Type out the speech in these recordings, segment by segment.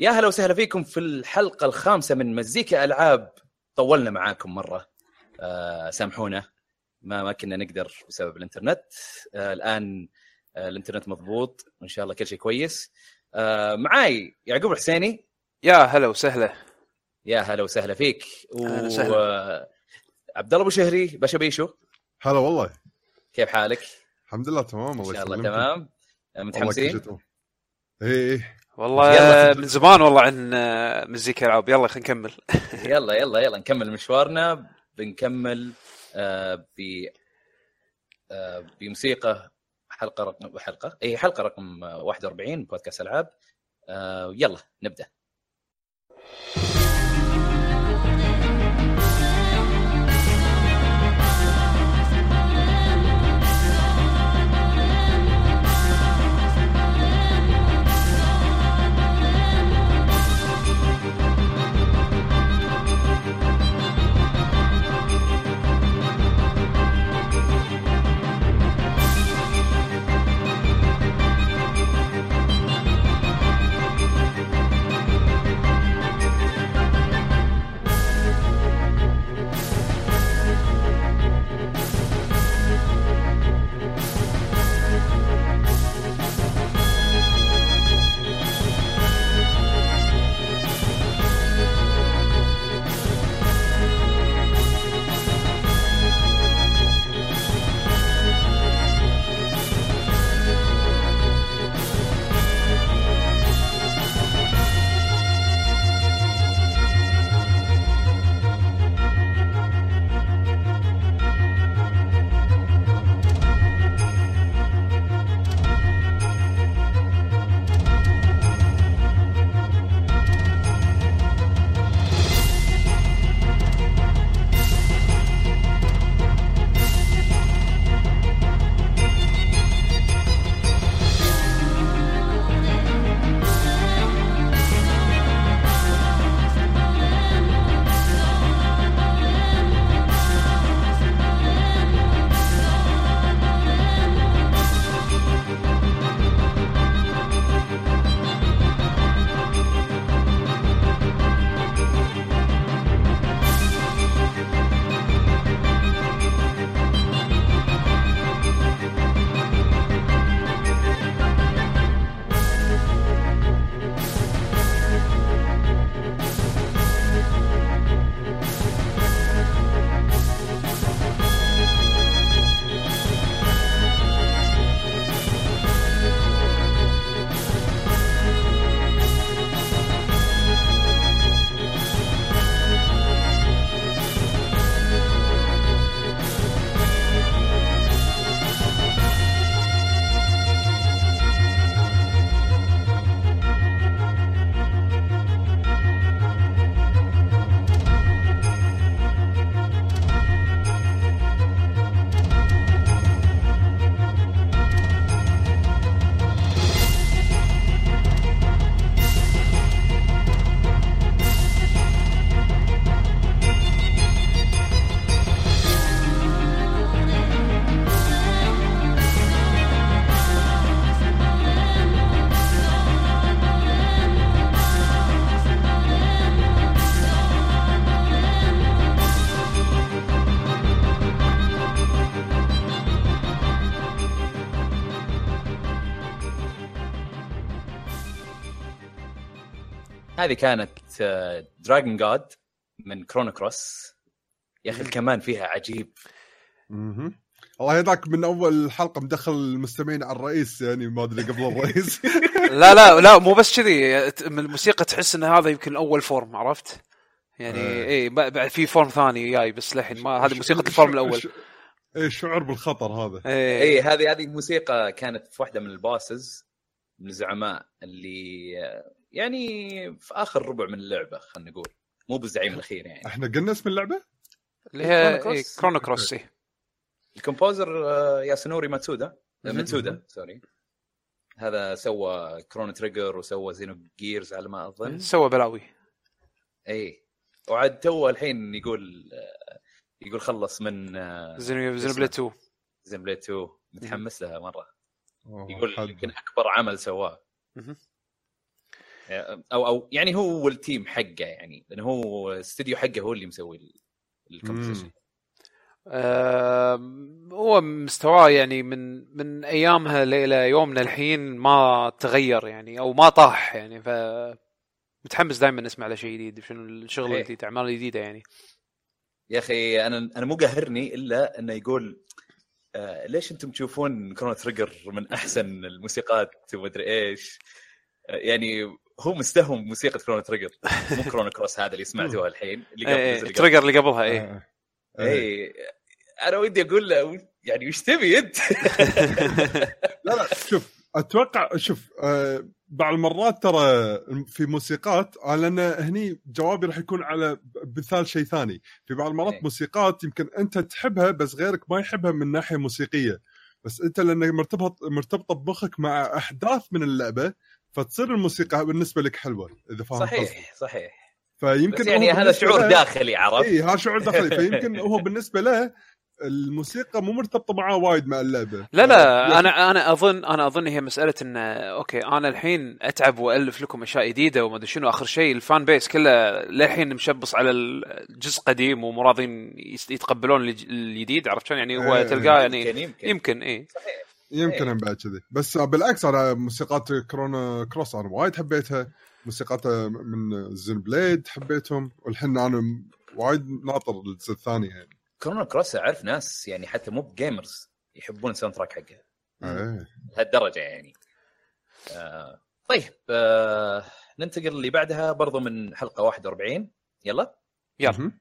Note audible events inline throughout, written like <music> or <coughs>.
يا هلا وسهلا فيكم في الحلقة الخامسة من مزيكا ألعاب. طولنا معاكم مرة. آه سامحونا. ما ما كنا نقدر بسبب الإنترنت. آه الآن آه الإنترنت مضبوط. وان شاء الله كل شيء كويس. آه معاي يعقوب الحسيني يا هلا وسهلا. يا هلا وسهلا فيك. أهلا وسهلا. و... عبد الله أبو شهري باشا بيشو هلا والله. كيف حالك؟ الحمد لله تمام إن الله شاء الله. تمام. والله كل متحمسين؟ إيه إيه. والله. من زمان والله عن آه، مزيكا العاب. يلا خلينا نكمل. <laughs> يلا يلا يلا نكمل مشوارنا. بنكمل آه ب آه بموسيقى. حلقة رقم حلقة؟ إي حلقة رقم آه، 41 بودكاست ألعاب. يلا نبدأ. هذه كانت دراجون قاد من كرونو كروس يا أخي الكمان فيها عجيب. مهم. الله يهداك من أول حلقه مدخل المستمعين على الرئيس يعني ما أدري قبل الرئيس. <laughs> <laughs> لا لا لا مو بس كذي. من الموسيقى تحس إن هذا يمكن أول form عرفت؟ يعني إيه. اي بعد بعد في form ثاني جاي بس للحين ما هذه موسيقى ال form الأول. إيه الشعور بالخطر هذا؟ اي اي هذه هذه موسيقى كانت في واحدة من ال bosses من الزعماء اللي آه، يعني في آخر ربع من اللعبة خلينا نقول مو بالزعيم الأخير يعني إحنا قلنا اسم اللعبة؟ اللي هي كرونو إيه، كروس. كرونو كروس إيه. ال composer آه، ياسونوري ميتسودا. ميتسودا sorry هذا سوى كرونو تريجر وسوى زينوجيرز على ما أظن سوى بلاوي اي وعاد تو الحين يقول آه، يقول خلص من آه، زينو زينو. بليد 2 زينو 2 متحمس لها مرة يقول. يمكن أكبر عمل سواه. أو أو يعني هو ال team حقه يعني. لأنه هو الاستوديو حقه هو اللي مسوي ال composition آم، هو مستواه يعني من من أيامها إلى يومنا الحين ما تغير يعني أو ما طاح يعني. ف متحمس دائما نسمع له شيء جديد شنو الشغل صحيح. الجديد اعمال جديدة يعني. يا أخي أنا أنا مو قاهرني إلا إنه يقول آه ليش أنتم تشوفون كرونو تريجر من أحسن الموسيقات؟ ومدري إيش. آه يعني هو مستهون بموسيقى كرونو تريجر مو كرونو كروس هذا اللي سمعتوها الحين اللي قبل إيه الجزء اللي تريجر اللي قبلها إيه آه. إيه. اي أنا ودي أقول له يعني وش تبي أنت؟ <laughs> لا لا شوف أتوقع شوف آه بعض المرات ترى في موسيقات آه، لأن هني جوابي راح يكون على مثال شيء ثاني في بعض المرات إيه. موسيقات يمكن أنت تحبها بس غيرك ما يحبها من ناحية موسيقية بس أنت لأنك مرتبط مرتبطة بمخك مع أحداث من اللعبة فتصير الموسيقى بالنسبة لك حلوة إذا فاهم قصدي. صحيح. صحيح فيمكن بس يعني هو هذا شعور داخلي عرفت؟ اي هذا شعور داخلي. <laughs> فيمكن هو بالنسبة له الموسيقى مو مرتبطة معاه وايد مع اللعبة. لا لا أنا أنا اظن أنا أظن هي مسألة إن okay أنا الحين أتعب وألف لكم أشياء جديدة وما أدري شنو. آخر شيء ال fan base كله للحين مشبث على الجزء قديم ومو راضين يس- يتقبلون الج- الجديد عرفت شلون؟ يعني هو إيه. تلقاه يعني يمكن يمكن. يمكن اي صحيح. يمكن إيه. بعد كذي. بس بالعكس أنا موسيقات كرونو كروس أنا وايد حبيتها. موسيقات من زينو بليد حبيتهم والحين أنا وايد ناطر الجزء الثاني يعني. كرونو كروس أعرف ناس يعني حتى مو ب gamers يحبون ال soundtrack حقه. إيه. لهالدرجة يعني. آه طيب آه ننتقل اللي بعدها برضو من حلقة 41 يلا؟ يلا.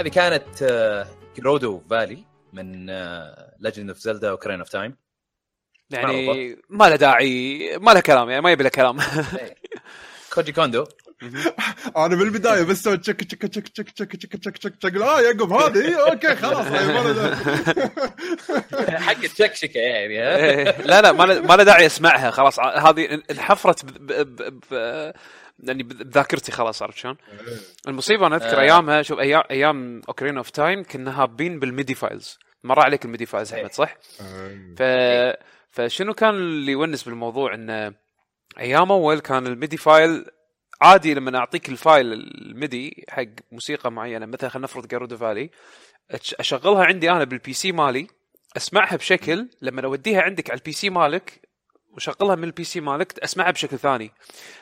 هذه كانت آه جيرودو فالي من ليجند اوف زلدا أوكرينا اوف تايم يعني ما له داعي ما له كلام يعني ما يبي له كلام. كوجي كوندو <laughs> أنا بالبداية بس سويت تشك تشك تشك تشك تشك تشك تشك تشك تشك. آه يعقوب هذه؟ okay خلاص. له- <laughs> حق الشكشكه يعني ها؟ إيه، لا لا ما له- ما له داعي أسمعها. خلاص هذه انحفرت يعني بذاكرتي خلاص عرفت شلون؟ المصيبة أنا أذكر آه. أيامها شوف أيام أيام أوكرينا أوف تايم كنا هابين بال MIDI files مر عليك ال MIDI files أحمد صح؟ آه، ف فشنو كان اللي يونس بالموضوع انه أيام أول كان ال MIDI file عادي لما أعطيك ال file ال MIDI حق موسيقى معينة مثلا خلينا نفرض جيرودو فالي أشغلها عندي أنا بال PC مالي أسمعها بشكل لما أوديها عندك على ال PC مالك وشغلها من ال PC مالك أسمعها بشكل ثاني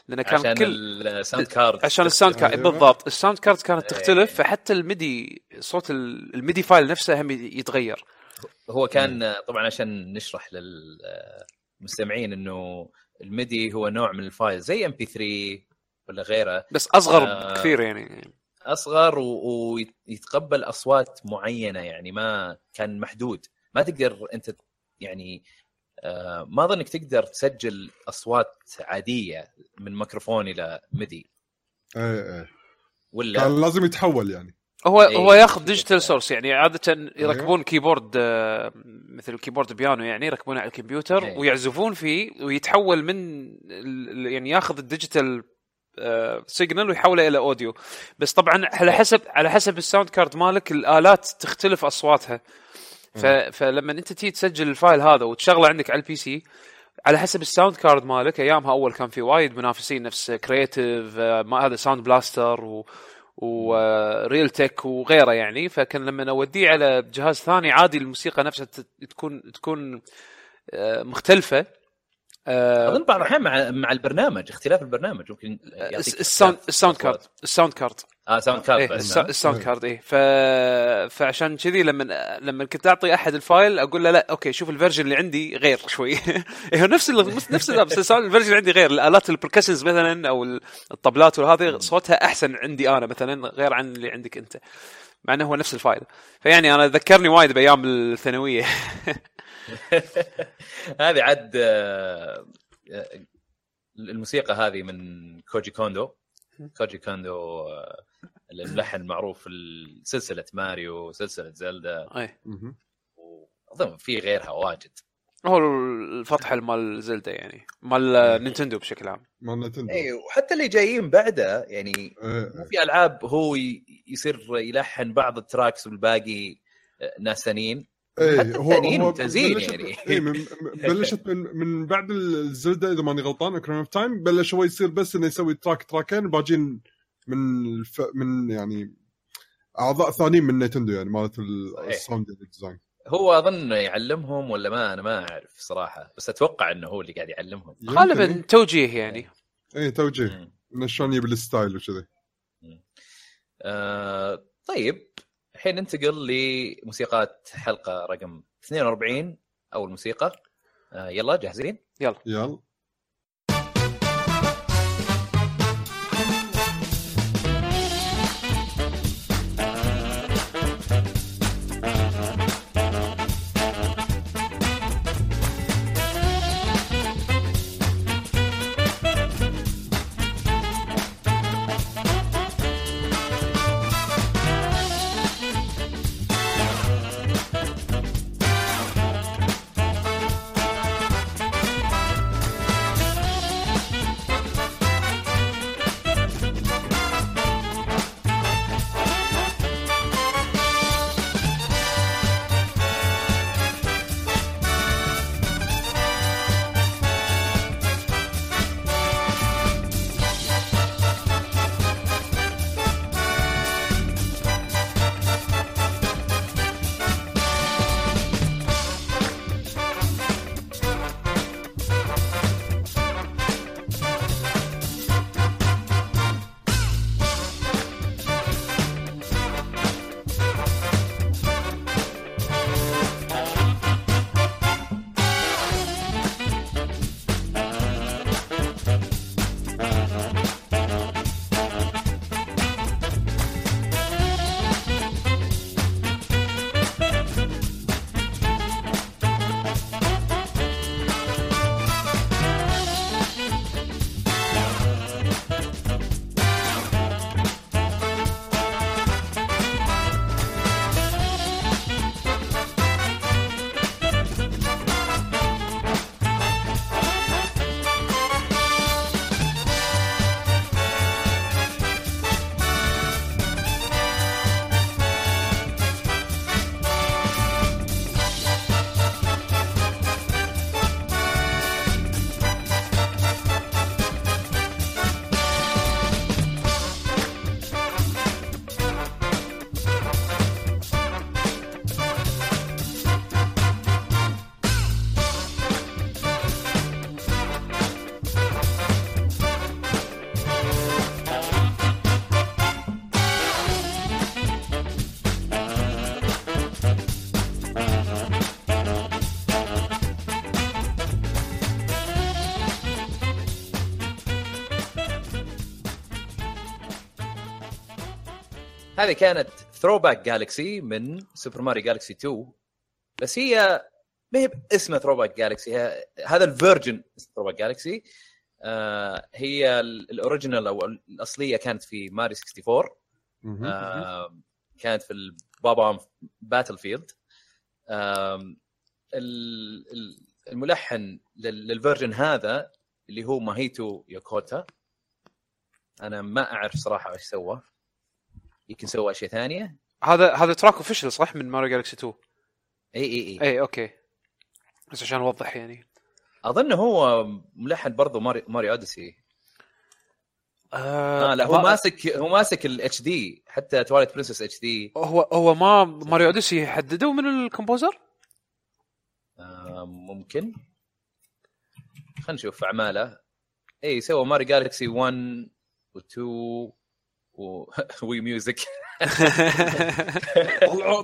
لأن كان عشان كل ال sound card عشان ال sound card. بالضبط ال sound card كانت إيه. تختلف فحتى ال MIDI صوت ال- ال MIDI file نفسه هم يتغير هو كان طبعا عشان نشرح للمستمعين إنه ال MIDI هو نوع من ال file زي MP3 ولا غيره بس أصغر آه. بكثير يعني أصغر ويتقبل أصوات معينة يعني ما كان محدود ما تقدر أنت يعني آه، ما أظنك تقدر تسجل أصوات عادية من ميكروفون إلى MIDI إيه، إيه. ولا كان لازم يتحول يعني هو إيه. هو ياخذ digital source يعني عادة يركبون keyboard آه، مثل keyboard بيانو يعني يركبونه على الكمبيوتر إيه. ويعزفون فيه ويتحول من ال- يعني ياخذ ال digital signal ويحوله إلى audio بس طبعا على حسب على حسب ال sound card مالك الآلات تختلف أصواتها ف... فلما انت تيجي تسجل ال file هذا وتشغله عندك على ال PC على حسب ال sound card مالك أيامها أول كان في وايد منافسين نفس Creative ما هذا Sound Blaster و Realtek وغيره يعني. فكان لما اوديه على جهاز ثاني عادي الموسيقى نفسها تكون تكون آه، مختلفة. آه، أظن بعض الأحيان مع مع البرنامج اختلاف البرنامج ممكن ال sound card. ال sound card. آه sound card ها؟ ال sound إيه. card إيه. ف... فعشان كذي لما لما كنت أعطي أحد ال file أقول له لا okay شوف ال version اللي عندي غير شوي. <laughs> إيه، هو نفس ال... نفس ال... بس ال version اللي عندي غير. الآلات ال percussions مثلا أو ال- الطبلات وهذه صوتها أحسن عندي أنا مثلا غير عن اللي عندك أنت. مع إنه هو نفس ال file. فيعني أنا ذكرني وايد بأيام الثانوية. <laughs> هذه عاد آه، آه، الموسيقى هذه من كوجي كوندو. كوجي كوندو آه، الملحن المعروف في سلسلة ماريو سلسلة زلدا. مهم. وأظن في غيرها واجد. هو الفتح مال زلدا يعني مال نينتندو بشكل عام. مال نينتندو اي وحتى اللي جايين بعده يعني إيه، مو في ألعاب هو يصير يلحن بعض ال tracks والباقي آه، ناس ثانيين. إيه ممتازين بلشت- يعني. إيه من من- <laughs> بلشت من, من بعد الزلدا إذا ماني غلطان Ocarina of Time بلش هو يصير بس إنه يسوي track تراكين وباجين من الف... من يعني أعضاء ثانيين من نينتندو يعني مالت ال- صحيح. ال sound design. هو أظن يعلمهم ولا ما؟ أنا ما أعرف صراحة بس أتوقع إنه هو اللي قاعد يعلمهم. غالبا توجيه يعني. إيه توجيه. إنه شلون يجيب ال style وكذي. آه طيب. الحين ننتقل لموسيقات حلقة رقم 42 أول موسيقى. آه يلا جاهزين؟ يلا. يلا. هذه كانت Throwback Galaxy من Super Mario Galaxy 2 بس هي ما هي اسمها Throwback Galaxy هذا ال version Throwback Galaxy آه هي ال- ال original أو الأصلية كانت في ماريو 64. آه كانت في ال Bob-omb Battlefield الملحن لل- لل version هذا اللي هو ماهيتو يوكوتا أنا ما أعرف صراحة إيش سوى. يمكن سوى اشياء ثانية. هذا هذا تراك اوفيشال صح؟ من ماريو جالكسي 2 إي إي إي. إي أوكي. بس عشان أوضح يعني. أظن هو ملحن برضو ماري ماري أوديسي. آه آه لا هو ما- ماسك هو ماسك الاتش دي حتى تواليت برنسس اتش دي هو هو ما ماريو أوديسي حددوا من الكومبوزر؟ آه ممكن. خلينا نشوف أعماله. إي سوى ماري جالكسي 1 و2 و وي ميوزك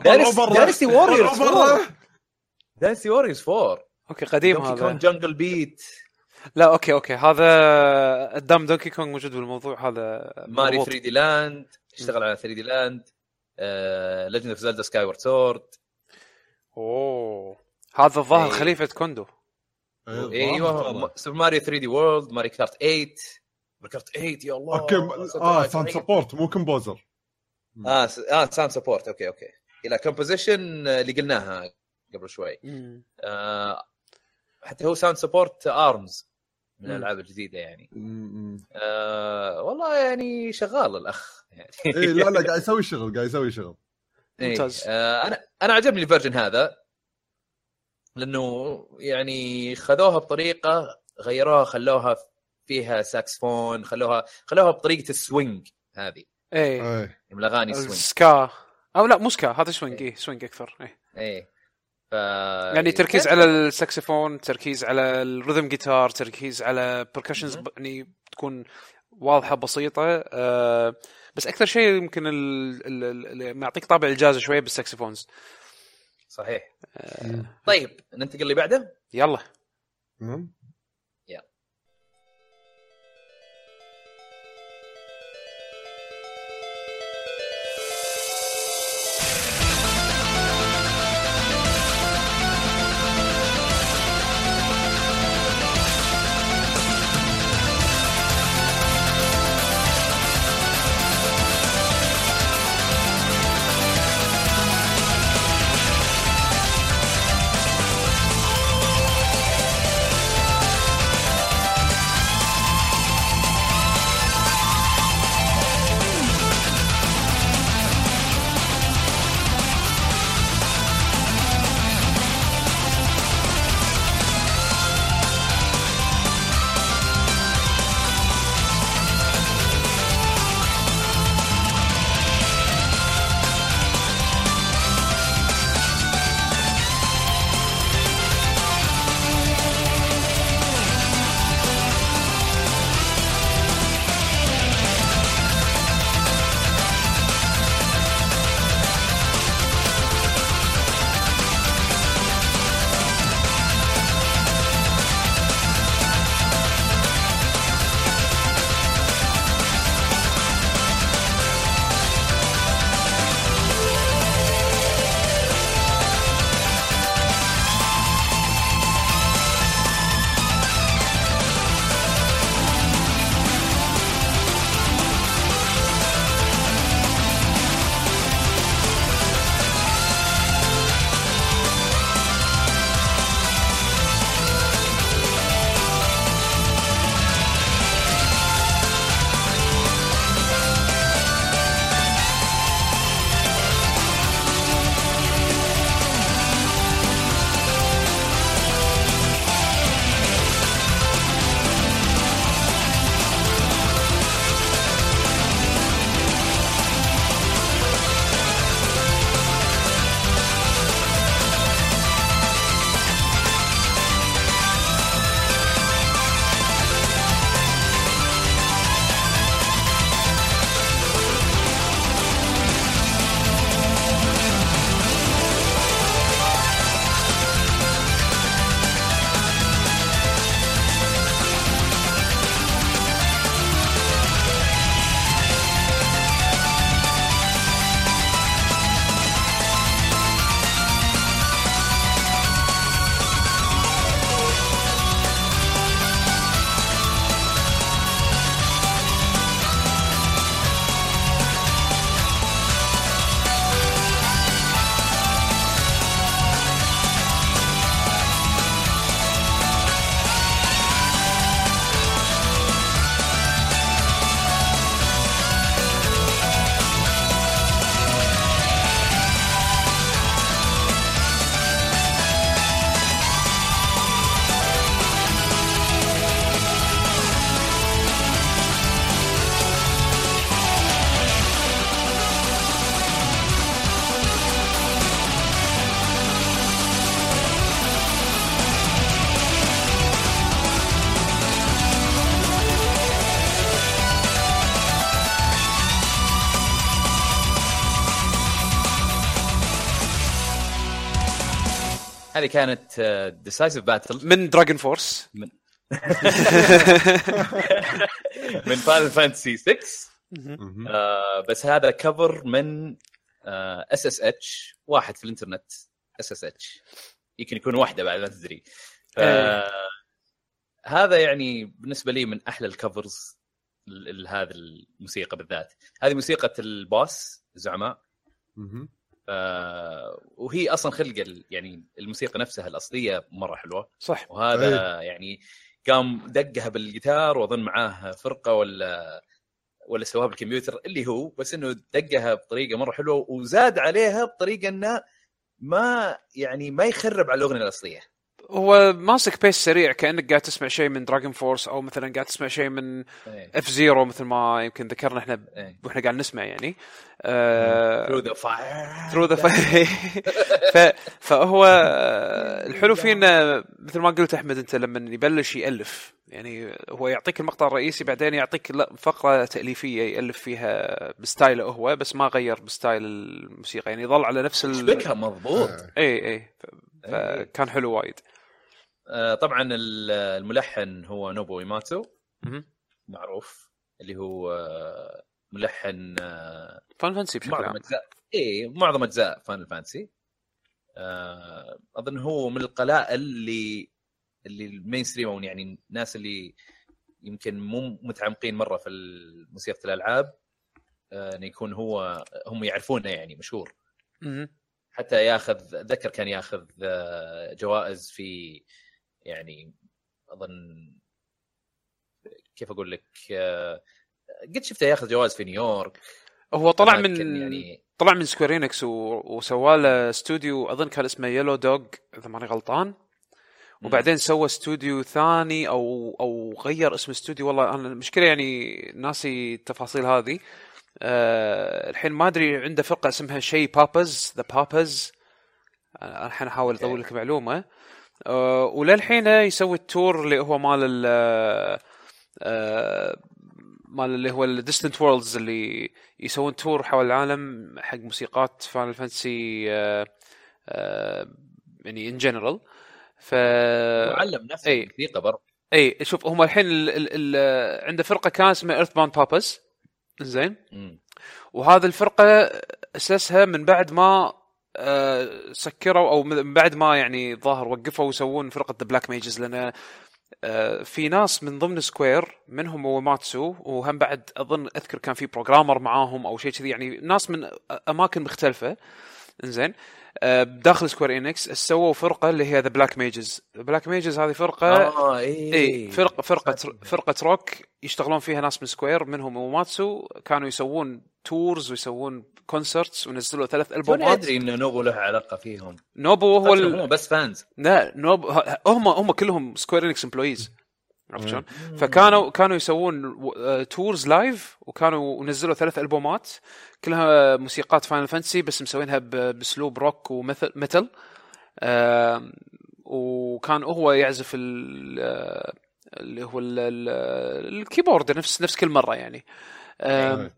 طلعوا برا داينستي ووريرز دانسي ووريرز 4 أوكي قديم دونكي هذا. كونج جنجل بيت لا أوكي أوكي. هذا الدام دونكي كونغ موجود بالموضوع هذا ماري مربوط. 3 دي لاند اشتغل على 3 دي لاند ليجند اوف زلدا سكاي وورد سورد أوه. هذا الظاهر إيه. خليفة كوندو. أيوه Super Mario 3D World Mario Kart 8 Kart 8 يا الله okay آه sound. support مو composer آه س- آه sound support okay okay إلى composition اللي قلناها قبل شوي. آه حتى هو sound support ARMS من. الألعاب الجديدة يعني. آه والله يعني شغال الأخ يعني <laughs> اي إيه، لا لا قاعد يسوي شغل قاعد يسوي شغل إيه. ممتاز. آه أنا أنا عجبني ال version هذا لأنه يعني خذوها بطريقة غيروها خلوها فيها ساكسفون خلوها خلوها بطريقة ال swing هذه. إيه. اي من الاغاني سوينج. سكا. أو لا مو سكا هذا سوينج إيه سوينج أكثر إيه. إيه. ف يعني تركيز على الساكسفون تركيز على ال rhythm guitar تركيز على percussions مهم. يعني تكون واضحة بسيطة. آه بس أكثر شيء يمكن ال- ال- ال- اللي معطيك طابع الجاز شوية بالساكسفونز. صحيح. م. طيب ننتقل اللي بعده يلا. نعم. هذه كانت Decisive Battle من DragonForce من Final Fantasy 6 مهم. آه بس هذا cover من SSH واحد في الإنترنت SSH يمكن يكون واحدة بعد ما تدري. إيه. هذا يعني بالنسبة لي من أحلى ال covers لهذه الموسيقى بالذات. هذه موسيقى ال boss الزعماء. آه وهي أصلا خلق ال- يعني الموسيقى نفسها الأصلية مرة حلوة. صح. وهذا يعني قام دقها بالجيتار وأظن معاه فرقة ولا ولا سواها بالكمبيوتر اللي هو بس إنه دقها بطريقة مرة حلوة وزاد عليها بطريقة إنه ما يعني ما يخرب على الأغنية الأصلية. هو ماسك pace سريع كأنك قاعد تسمع شيء من DragonForce أو مثلا قاعد تسمع شيء من إيه. F-Zero مثل ما يمكن ذكرنا إحنا إيه. وإحنا قاعد نسمع يعني Through the Fire through the f... فهو الحلو فيه إنه مثل ما قلت أحمد أنت لما يبلش يألف يعني هو يعطيك المقطع الرئيسي بعدين يعطيك فقرة تأليفية يألف فيها ب style ه هو بس ما غير ب style الموسيقى يعني يظل على نفس ال... مضبوط. اي اي. إيه. فكان حلو وايد طبعا ال- الملحن هو نوبو اويماتسو مهم. معروف. اللي هو آه، ملحن آه، Final Fantasy بشكل معظم عام. أجزاء. اي معظم أجزاء Final Fantasy آه أظن هو من القلائل اللي اللي ال mainstream أو يعني الناس اللي يمكن مو متعمقين مرة في موسيقى الألعاب آه إنه يكون هو هم يعرفونه يعني مشهور. حتى ياخذ أتذكر كان ياخذ آه، جوائز في يعني أظن كيف أقول لك آه، قد شفته ياخذ جوائز في نيويورك. هو طلع من يعني طلع من Square Enix و... وسوى له استوديو أظن كان اسمه Yellow Dog إذا ماني غلطان. وبعدين سوى استوديو ثاني أو أو غير اسم استوديو. والله أنا المشكلة يعني ناسي التفاصيل هذه. أه الحين ما أدري عنده فرقة اسمها شي Papas the Papas الحين أحاول أطول لك معلومة. أه وللحين يسوي ال tour اللي هو مال ال أه مال اللي هو ال Distant Worlds اللي يسوون tour حول العالم حق موسيقات Final Fantasy يعني in general ف معلم نفسه إي. موسيقى برضه إي شوف هم الحين ال ال ال عنده فرقة كان اسمها Earthbound Papas زين. وهذه الفرقة أسسها من بعد ما آه، سكروا أو من بعد ما يعني ظاهر وقفوا يسوون فرقة The Black Mages لأن آه، في ناس من ضمن Square منهم اويماتسو وهم بعد أظن أذكر كان في programmer معاهم أو شيء كذي يعني ناس من أماكن مختلفة. إنزين. آه، داخل Square Enix سووا فرقة اللي هي The Black Mages Black Mages هذه فرقة آه إي إي. فرقة فرقه. فرقة روك يشتغلون فيها ناس من Square منهم اويماتسو كانوا يسوون tours ويسوون concerts ونزلوا ثلاث البومات أدري إن نوبو له علاقة فيهم. نوبو هو ال... بس fans لا نوبو هم هم كلهم Square Enix employees عرفت شلون؟ فكانوا كانوا يسوون آه، tours live وكانوا ونزلوا ثلاث ألبومات. كلها موسيقات Final Fantasy بس مسوينها بأسلوب روك ومثل آم، وكان هو يعزف آه، اللي هو ال- ال- ال keyboard نفس نفس كل مرة يعني. إيه.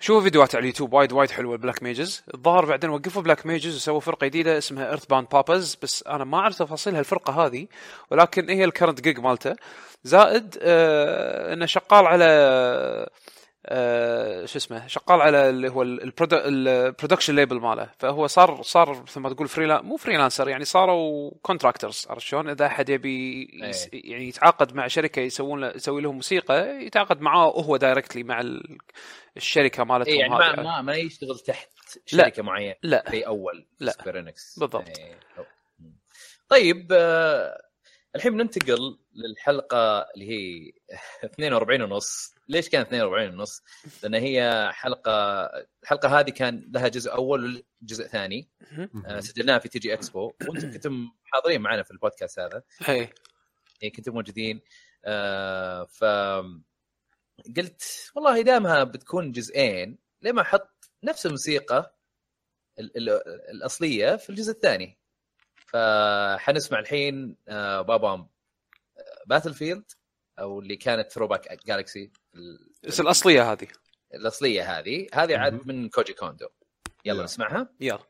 شوفوا فيديوهات على اليوتيوب؟ وايد وايد حلوة ال Black Mages الظاهر بعدين وقفوا Black Mages وسووا فرقة جديدة اسمها Earthbound Papas بس أنا ما أعرف تفاصيل هالفرقة هذه ولكن هي ال current gig مالته. زائد آه إنه شغال على آه شو اسمه شغال على اللي هو ال production label ماله فهو صار صار مثل ما تقول freelan مو freelancer يعني صاروا contractors عرفت شلون إذا أحد يبي يس يعني يتعاقد مع شركة يسوون له يسوي لهم موسيقى يتعاقد معاه هو directly مع ال- الشركة مالتهم اي يعني ما. ما ما يشتغل تحت لا. شركة معينة لا زي أول لا. بالضبط. طيب آه، الحين بننتقل للحلقة اللي هي 42 ونص. ليش كانت 42 ونص؟ لأن هي حلقه الحلقة هذه كان لها جزء أول وجزء ثاني. آه، سجلناها في TG Expo. وأنتم <coughs> كنتم حاضرين معنا في البودكاست هذا. اي يعني كنتم موجودين. آه ف قلت والله دامها بتكون جزئين ليه ما أحط نفس الموسيقى ال- ال- الأصلية في الجزء الثاني؟ فحنسمع الحين آه Bob-omb Battlefield أو اللي كانت Throwback Galaxy بس الأصلية هذه. الأصلية هذه. هذه عاد. من كوجي كوندو يلا. نسمعها. يلا.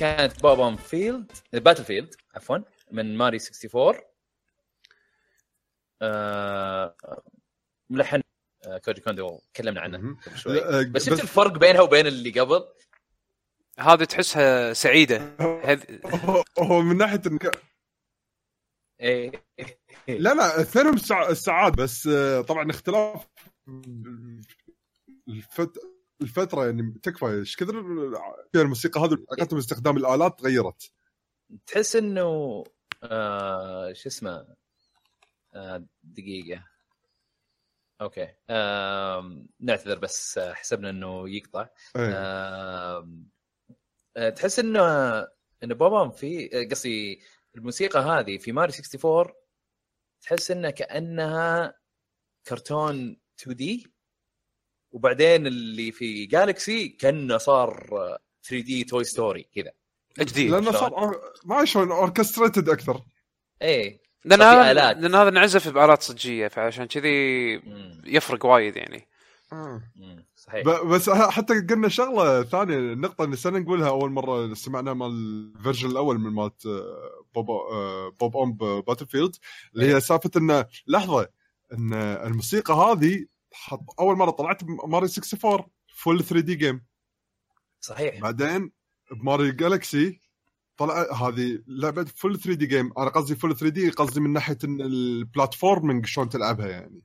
كانت Bob Field Battlefield عفوا من ماري 64 آه ملحن آه كوجي كوندو تكلمنا عنه شوي. آه، بس شفت الفرق بينها وبين اللي قبل؟ هذه تحسها سعيدة. <laughs> هذ... هو- من ناحية انك إيه. لا لا اثنينهم سع... سعاد بس آه، طبعا اختلاف الفت... الفترة يعني تكفى إيش كثر فيها الموسيقى هذه؟ طريقتهم استخدام الآلات تغيرت. تحس إنه آه شو اسمه؟ آه دقيقة. أوكي. آه نعتذر بس آه، حسبنا إنه يقطع. إيه. آه تحس إنه إنه بابا في آه، قصدي الموسيقى هذه في ماري 64 تحس انها كأنها كرتون 2D. وبعدين اللي في Galaxy كأنه صار 3D Toy Story كذا جديد لأنه؟ صار or- ما شلون orchestrated أكثر إيه لأن هذا. لأن هذا انعزف بآلات صجية فعشان كذي. يفرق وايد يعني مم. صحيح ب- بس حتى قلنا شغلة ثانية النقطة اللي سنة نقولها أول مرة سمعنا مال ال version الأول من مالت آه، بوب آه، بوب اون Battlefield اللي هي سالفة إنه لحظة إن الموسيقى هذه حط أول مرة طلعت بماري 64 full 3D game. صحيح. بعدين ب Mario Galaxy طلع هذه لعبة full 3D game. أنا قصدي full 3D قصدي من ناحية ال platforming شلون تلعبها يعني.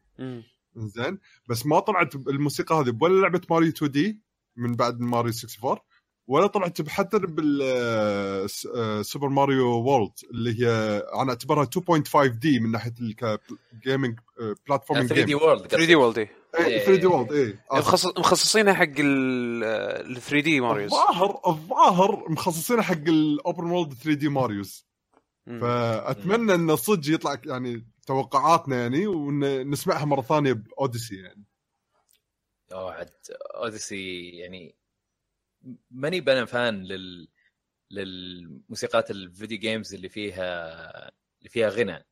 زين بس ما طلعت الموسيقى هذه ولا لعبة ماريو 2 دي من بعد ماريو 64 ولا طلعت حتى بال سوبر ماريو World اللي هي أنا أعتبرها 2.5 D من ناحية ال gaming 3 platforming D game World 3 D World 3 D World اي مخصص مخصصينها حق ال 3 D Marios الظاهر الظاهر مخصصينها حق ال open world 3 D Marios. فأتمنى انه صدق يطلع يعني توقعاتنا يعني ونسمعها مرة ثانية باوديسي يعني. أوه عاد اوديسي يعني ماني بنا فان لل للموسيقات الفيديو جيمز اللي فيها اللي فيها غنى.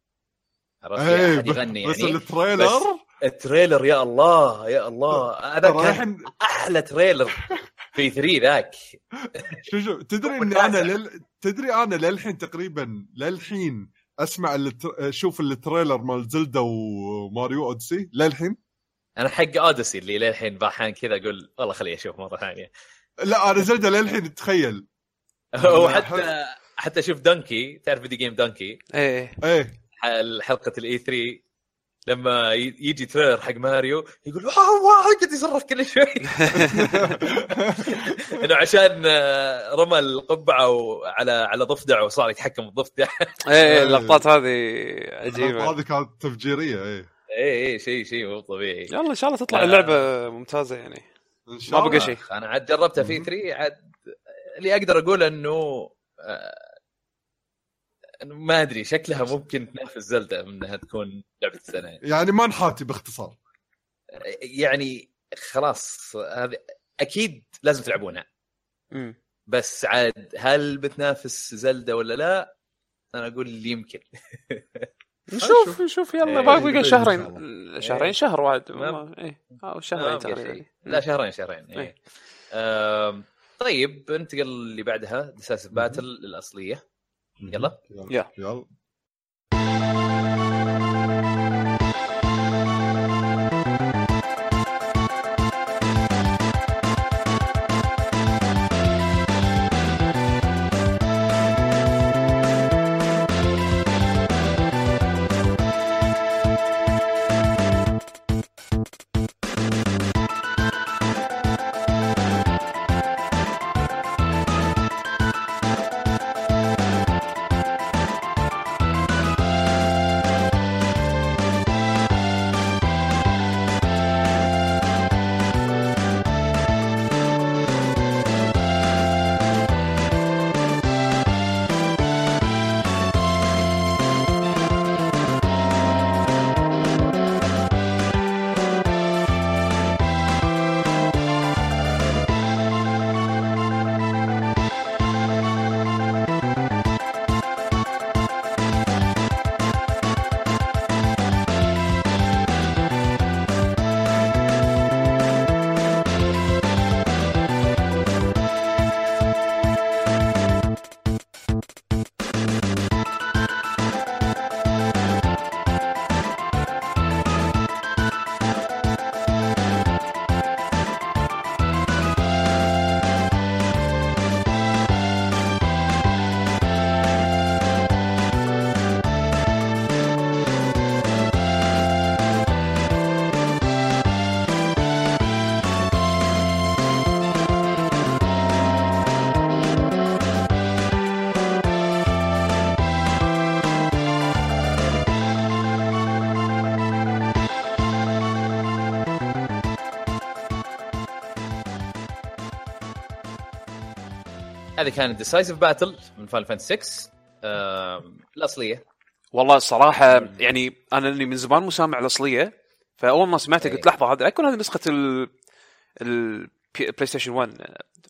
عرفت؟ إيه، احد يغني بس يعني. التريلر؟ التريلر يا الله يا الله. هذا كان أحلى تريلر في 3 ذاك. شو شو تدري إني. أنا لل... تدري أنا للحين تقريبا للحين أسمع التر... أشوف التريلر مال زلدا وماريو أوديسي؟ للحين؟ أنا حق أوديسي اللي للحين باحان كذا أقول والله خليه أشوف مرة ثانية. لا أنا زلدا للحين تخيل. <laughs> وحتى حتى أشوف دونكي تعرف video game دونكي إيه. إيه. حلقة ال E3 لما ي- يجي trailer حق ماريو يقول wow wow قاعد يصرخ كل شوي. <laughs> إنه عشان آه، رمى القبعة و- على على ضفدع وصار يتحكم بالضفدع. إيه اللقطات هذه عجيبة. <laughs> هذه كانت تفجيرية إيه. اي اي شيء شيء مو طبيعي. يلا إن شاء الله تطلع. اللعبة ممتازة يعني. ما بقى شيء. أنا عاد جربتها في 3 عاد اللي أقدر أقول إنه آه، إنه ما أدري شكلها ممكن تنافس زلدة من إنها تكون لعبة السنة يعني ما نحاتي باختصار يعني خلاص هذه أكيد لازم تلعبونها مم. بس عاد هل بتنافس زلدة ولا لا؟ أنا أقول يمكن <laughs> نشوف نشوف. يلا إيه، باقي شهرين. شهرين شهر واحد. إيه. أو شهرين تقريبا. شيء. لا شهرين شهرين. إيه. إيه. طيب ننتقل اللي بعدها. دساس باتل الأصلية. يلا. يلا. هذه كانت Decisive Battle من Final Fantasy 6 آم، الأصلية. والله الصراحه يعني أنا اللي من زمان مو سامع الأصلية فأول ما سمعتها إيه. قلت لحظة هذا يكون هذه نسخة ال البلاي ستيشن 1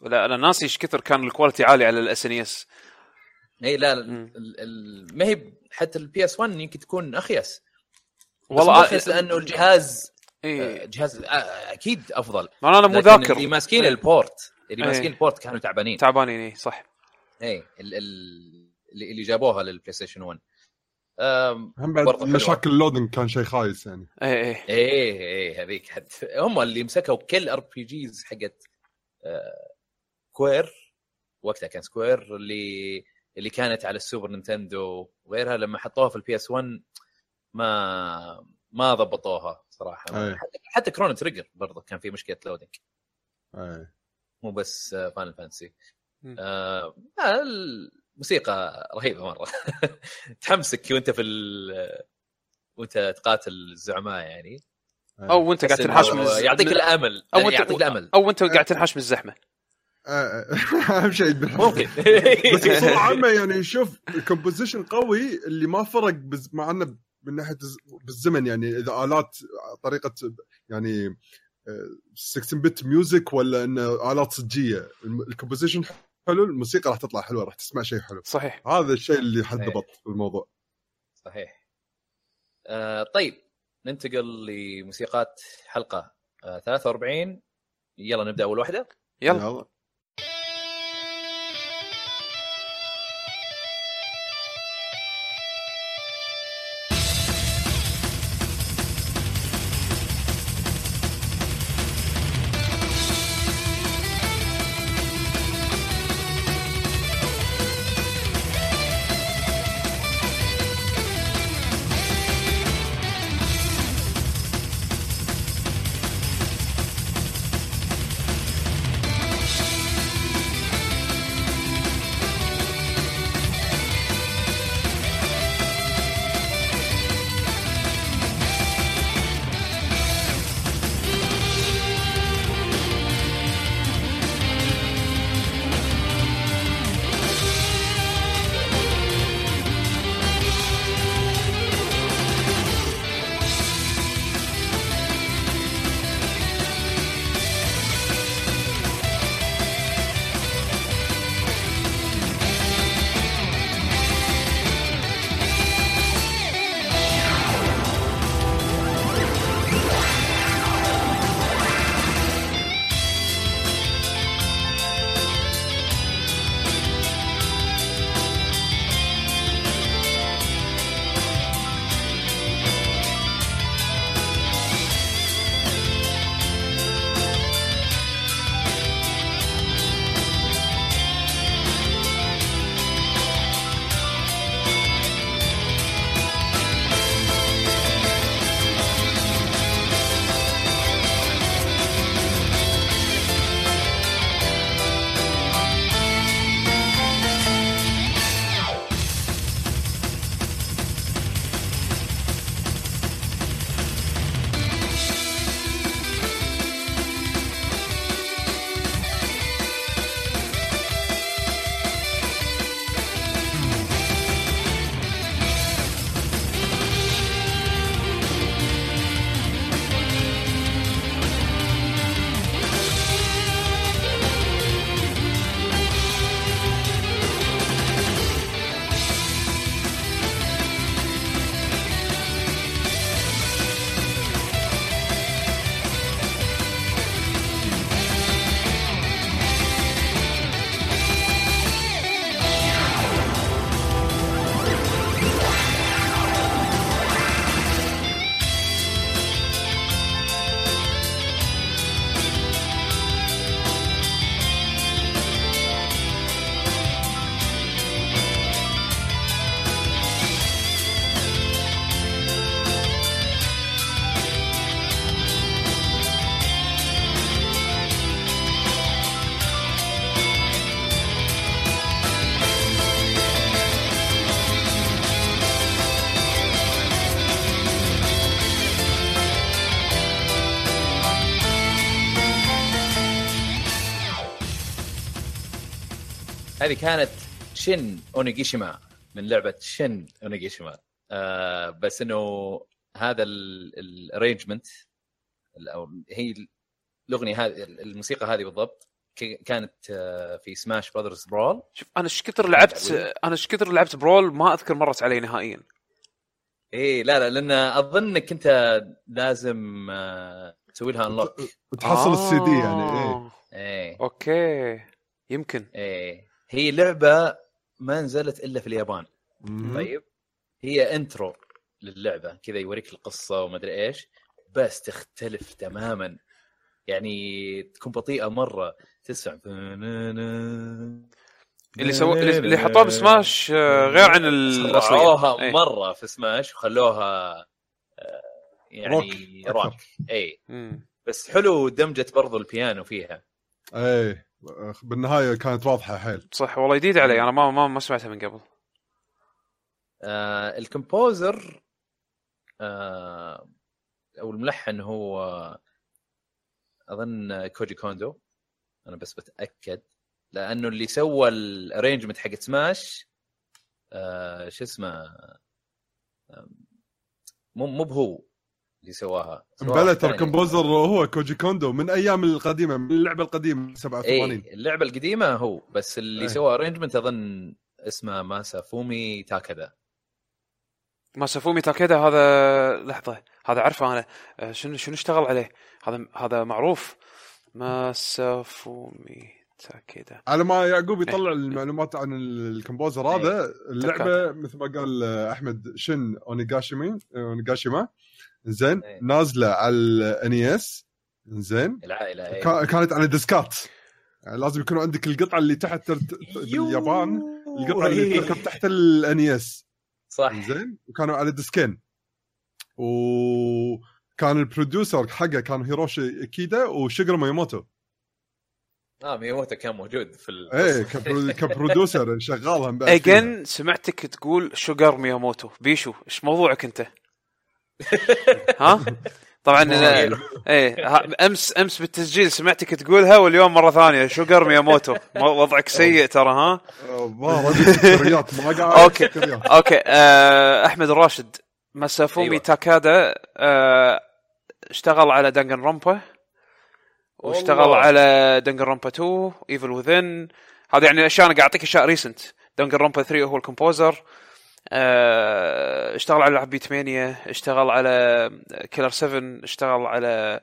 ولا أنا ناسي إيش كثر كان ال quality عالي على ال SNES لا ما هي حتى ال PS 1 يمكن تكون اخيس والله آه، اخيس لأنه الجهاز إيه. آه، جهاز آه، أكيد أفضل. ما أنا مو ذاكر. اللي ماسكين ال port اللي إيه. ماسكين ال port كانوا تعبانين. تعبانين اي صح. اي ال- ال- اللي اللي جابوها للبلاي ستيشن 1 آم، هم بعد. مشاكل ال loading كان شيء خايس يعني. اي اي إيه إيه هذيك حد. هم اللي مسكوا كل RPGs حقت آه، سكوير وقتها كان سكوير اللي اللي كانت على السوبر نينتندو وغيرها. لما حطوها في ال PS 1 ما ما ضبطوها صراحة. أي. حتى- كرونو تريجر برضه كان في مشكلة loading إيه. مو بس آه، Final Fantasy مم. آه آه، الموسيقى رهيبة مرة. <laughs> تحمسك وأنت في ال- وأنت تقاتل الزعماء يعني. أو وأنت قاعد تنحاش من الز- يعطيك الأمل أو انت يعطيك الأمل. أو انت قاعد تنحاش من الزحمة. آه، <laughs> أهم شيء. ممكن. <laughs> بس بصوره عامة يعني شوف ال composition قوي اللي ما فرق بز... مع إنه من ناحية الز- بالزمن يعني إذا آلات طريقة يعني 16 bit music ولا انه آلات صجية؟ ال composition حلو الموسيقى راح تطلع حلوة راح تسمع شيء حلو. صحيح. هذا الشيء اللي حد. ضبط الموضوع. صحيح. آه طيب ننتقل لموسيقات حلقة آه 43 يلا نبدأ أول واحدة. يلا. Thank هذه كانت شن اونيجاشيما من لعبة شن اونيجاشيما. آه بس إنه هذا ال arrangement أو هي الأغنية هذه الموسيقى هذه بالضبط ك- كانت آه، في سماش براذرز برول شوف أنا إيش كثر لعبت أنا إيش كثر لعبت برول ما أذكر مرت علي نهائيا. إيه لا لا لأن أظنك أنت لازم آه، تسوي لها unlock وتحصل السي دي يعني إيه. آه. إيه. أوكي. يمكن. إيه. هي لعبة ما نزلت إلا في اليابان مهم. طيب هي intro للعبة كذا يوريك القصة وما أدري إيش بس تختلف تماما يعني تكون بطيئة مرة تسمع اللي سو... اللي حطوها بسماش آه، غير عن الاصليه إيه. مرة في سماش وخلوها آه، يعني rock rock. اي مم. بس حلو دمجت برضو البيانو فيها إيه بالنهاية كانت واضحة حيل. صح والله جديد علي أنا ما ما, ما سمعتها من قبل. آه ال composer آه أو الملحن هو أظن كوجي كوندو أنا بس بتأكد. لأنه اللي سوى ال arrangement حق سماش آه شو اسمه آه، مو مو بهو. اللي سواها. بلى ترى. كومبوزر هو كوجي كوندو من أيام القديمة من اللعبة القديمة 87 اي اللعبة القديمة هو بس اللي إيه. سوى arrangement أظن اسمه ماسافومي تاكيدا ماسافومي تاكيدا هذا لحظة هذا عارفه أنا. آه، شنو شنو اشتغل عليه؟ هذا هذا معروف. ماسافومي تاكيدا على ما يعقوب يطلع المعلومات عن ال composer هذا اللعبة مثل ما قال أحمد شن أونيغاشيما أونيغاشيما زين إيه. نازلة على الانيس زين. العائلة إيه. كا- كانت على ديسكات. يعني لازم يكون عندك القطعة اللي تحت باليابان القطعة اللي إيه. تركب تحت الانيس صح. زين. وكانوا على ديسكين. وكان البروديوسر حقه كان هيروشي كيدا وشيجر ميموتو آه ميموتو كان موجود في ال... إيه كبرو- كبروديوسر بعد فيها. اجن سمعتك تقول شوجر مياموتو. بيشو إيش موضوعك أنت؟ ها؟ طبعا إيه أمس أمس بالتسجيل سمعتك تقولها واليوم مرة ثانية sugar مياموتو مو- وضعك سيء ترى ها؟ سكريات. أوكي آه أحمد الراشد مسافومي أيوة. تاكادا آه اشتغل على Danganronpa واشتغل. على Danganronpa 2 Evil Within هذا يعني أشياء أنا قاعد أعطيك أشياء recent Danganronpa 3 هو ال composer اشتغل على لعب Beatmania اشتغل على Killer 7 اشتغل على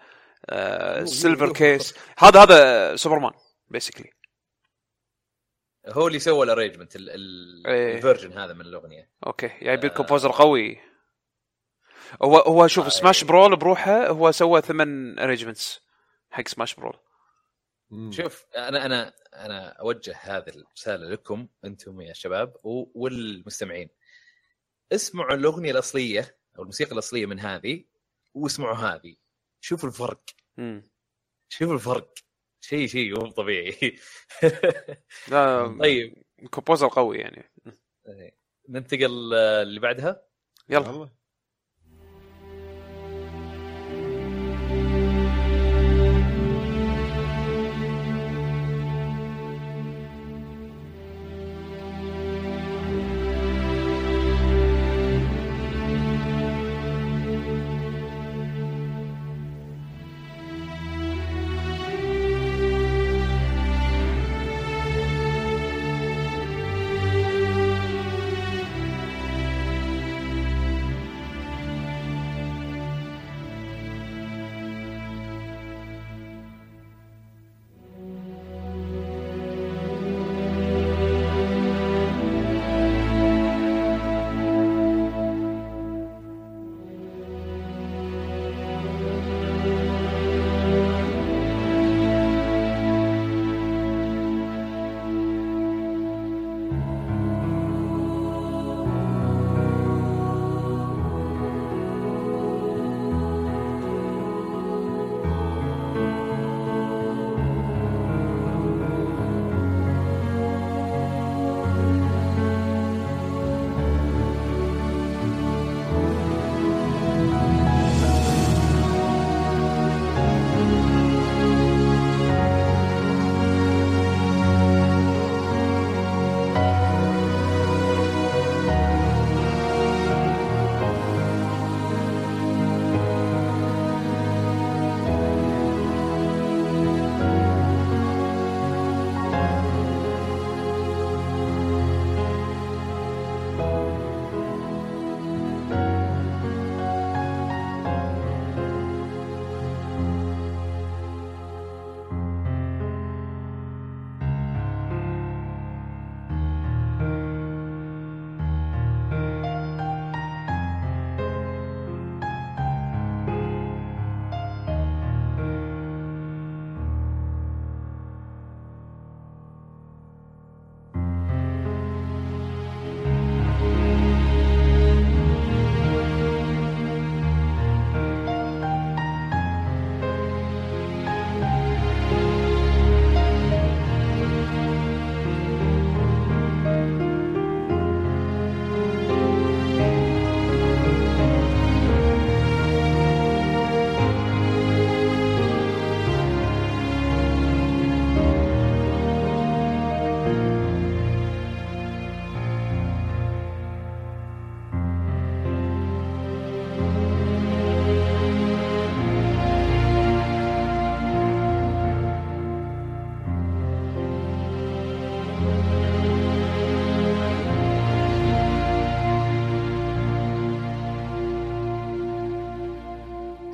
آه Silver Case هذا هذا superman basically هو اللي سوى ال arrangement ال- ال- إيه. ال version هذا من الأغنية. أوكي جايبين composer قوي. هو هو شوف آه، Smash إيه. Brawl بروحه هو سوى ثمان arrangements حق Smash Brawl مم. شوف أنا أنا أنا أوجه هذه الرسالة لكم أنتم يا شباب و- والمستمعين. اسمعوا الأغنية الأصلية أو الموسيقى الأصلية من هذه واسمعوا هذه. شوفوا الفرق. مم. شوفوا الفرق. شيء شيء مو طبيعي. <laughs> لا طيب. كومبوزر قوي يعني. ننتقل آه، اللي بعدها. يلا.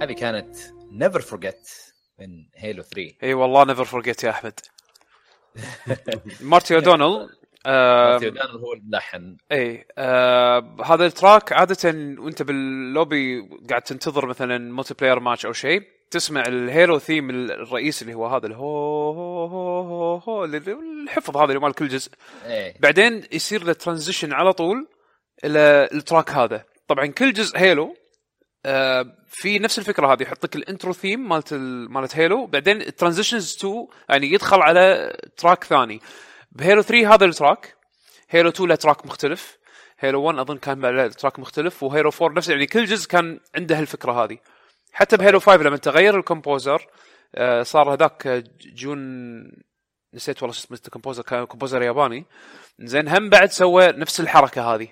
هذه كانت Never Forget من Halo 3 إي والله Never Forget يا أحمد. <laughs> مارتي اودونل آه هو الملحن. إي آه هذا ال track عادة وأنت باللوبي قاعد تنتظر مثلا multiplayer match أو شيء تسمع ال Halo theme الرئيسي اللي هو هذا الهو هو هو هو, الحفظ هذا اللي مال كل جزء. إيه بعدين يصير له transition على طول إلى ال track هذا. طبعا كل جزء Halo آه في نفس الفكرة هذه يحط لك ال intro theme مالت ال- مالت Halo بعدين ال transitions to يعني يدخل على track ثاني. ب Halo 3 هذا ال track Halo 2 له track مختلف. Halo 1 أظن كان له track مختلف و Halo 4 نفس يعني كل جزء كان عنده الفكرة هذه. حتى ب Halo 5 لما تغير ال composer آه صار هذاك جون نسيت والله شو اسمه ال composer كان composer ياباني. زين هم بعد سوى نفس الحركة هذه.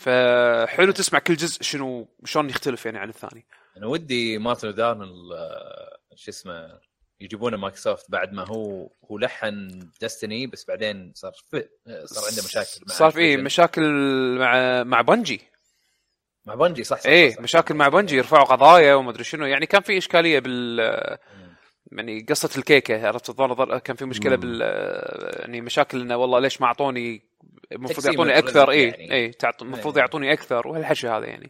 فحلو تسمع كل جزء شنو شلون يختلف يعني عن الثاني أنا ودي مارتن آه، شو اسمه يجيبونه مايكروسوفت بعد ما هو هو لحن Destiny بس بعدين صار في صار عنده مشاكل مع صار في. مشاكل مع مع Bungie مع Bungie صح صح, إيه صح, صح. مشاكل مع Bungie يرفعوا قضايا وما أدري شنو يعني كان في إشكالية بال يعني قصة الكيكة عرفت الظاهر كان في مشكلة. بال يعني مشاكل إنه والله ليش ما أعطوني المفروض تقسيم يعطوني الرزق أكثر اي يعني. اي تعط- المفروض إيه. يعطوني أكثر وهالحكي هذا يعني.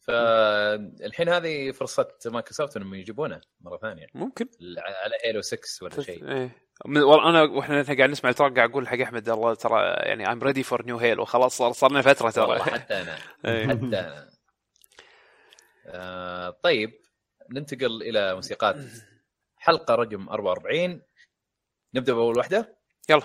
فالحين هذه فرصة مايكروسوفت إنهم يجيبونه مرة ثانية. ممكن. على Halo 6 ولا شيء. إيه. والله أنا وإحنا قاعد نسمع ال track قاعد أقول حق أحمد الله ترى يعني I'm ready for new Halo خلاص صار صار لنا فترة ترى. حتى أنا. <laughs> إيه. حتى أنا. آه طيب ننتقل إلى موسيقات. حلقة رقم 44 نبدأ بأول واحدة؟ يلا.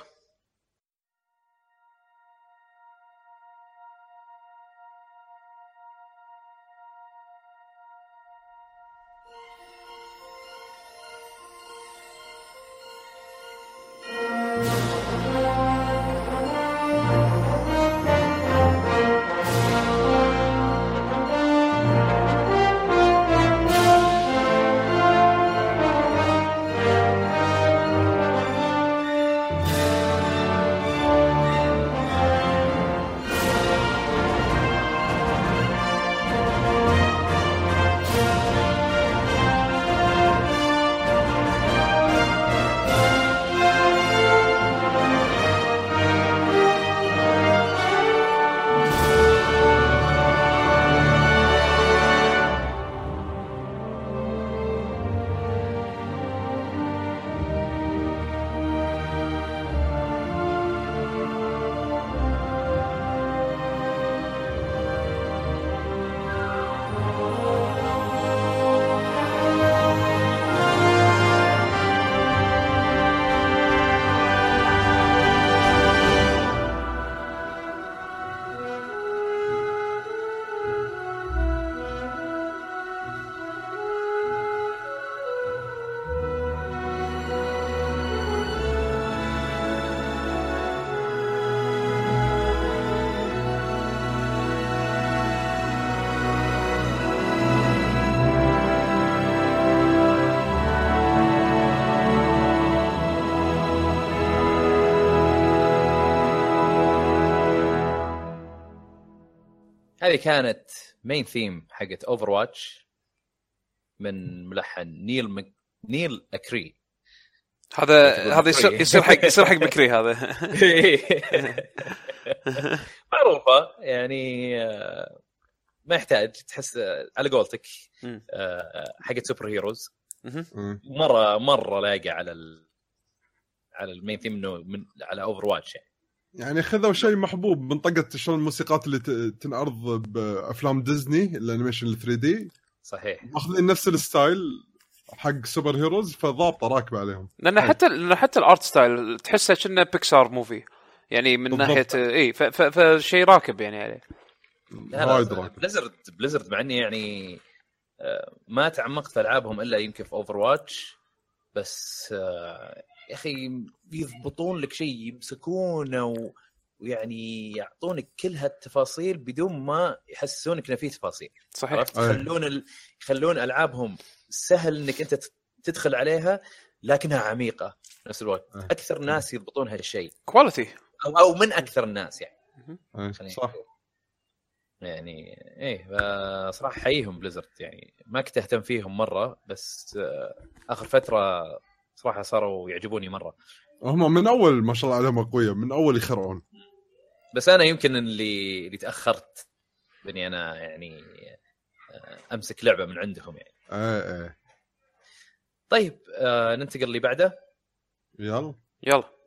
هذه كانت main theme حقت Overwatch من ملحن نيل مك... نيل أكري. هذا هذا يصير يصير حق يصير حق <laughs> بكري هذا. <laughs> معروفة يعني آه، ما يحتاج تحس آه، على قولتك. آه، حقت super heroes. مره مرة لايقة على ال... على ال main theme إنه من على Overwatch يعني. يعني خذوا شيء محبوب منطقه شلون الموسيقات اللي تنعرض بأفلام ديزني الأنيميشن ال 3D صحيح. ماخذين نفس ال style حق super heroes فضابطة راكبة عليهم. لأن حتى لأن حتى ال art style تحسه كأنه Pixar movie يعني من بالضبط. ناحية اي فشيء راكب يعني عليه. وايد راكب. Blizzard Blizzard مع إني يعني آه، ما تعمقت في ألعابهم إلا يمكن في Overwatch بس آه، يا أخي يضبطون لك شيء يمسكونه و- ويعني يعطونك كل هالتفاصيل بدون ما يحسسونك إنه في تفاصيل. صحيح. عرفت. يخلون ال... يخلون ألعابهم سهل إنك أنت تدخل عليها لكنها عميقة في نفس الوقت. أي. أكثر ناس يضبطون هالشيء. quality أو أو من أكثر الناس يعني. صح. يعني إيه صراحة حييهم Blizzard يعني. ما كنت أهتم فيهم مرة بس آه، آخر فترة صراحة صاروا يعجبوني مرة. هم من أول ما شاء الله عليهم أقوياء من أول يخرعون. بس أنا يمكن اللي اللي تأخرت بإني أنا يعني آه، أمسك لعبة من عندهم يعني. إيه إيه. طيب آه ننتقل اللي بعده. يلا. يلا.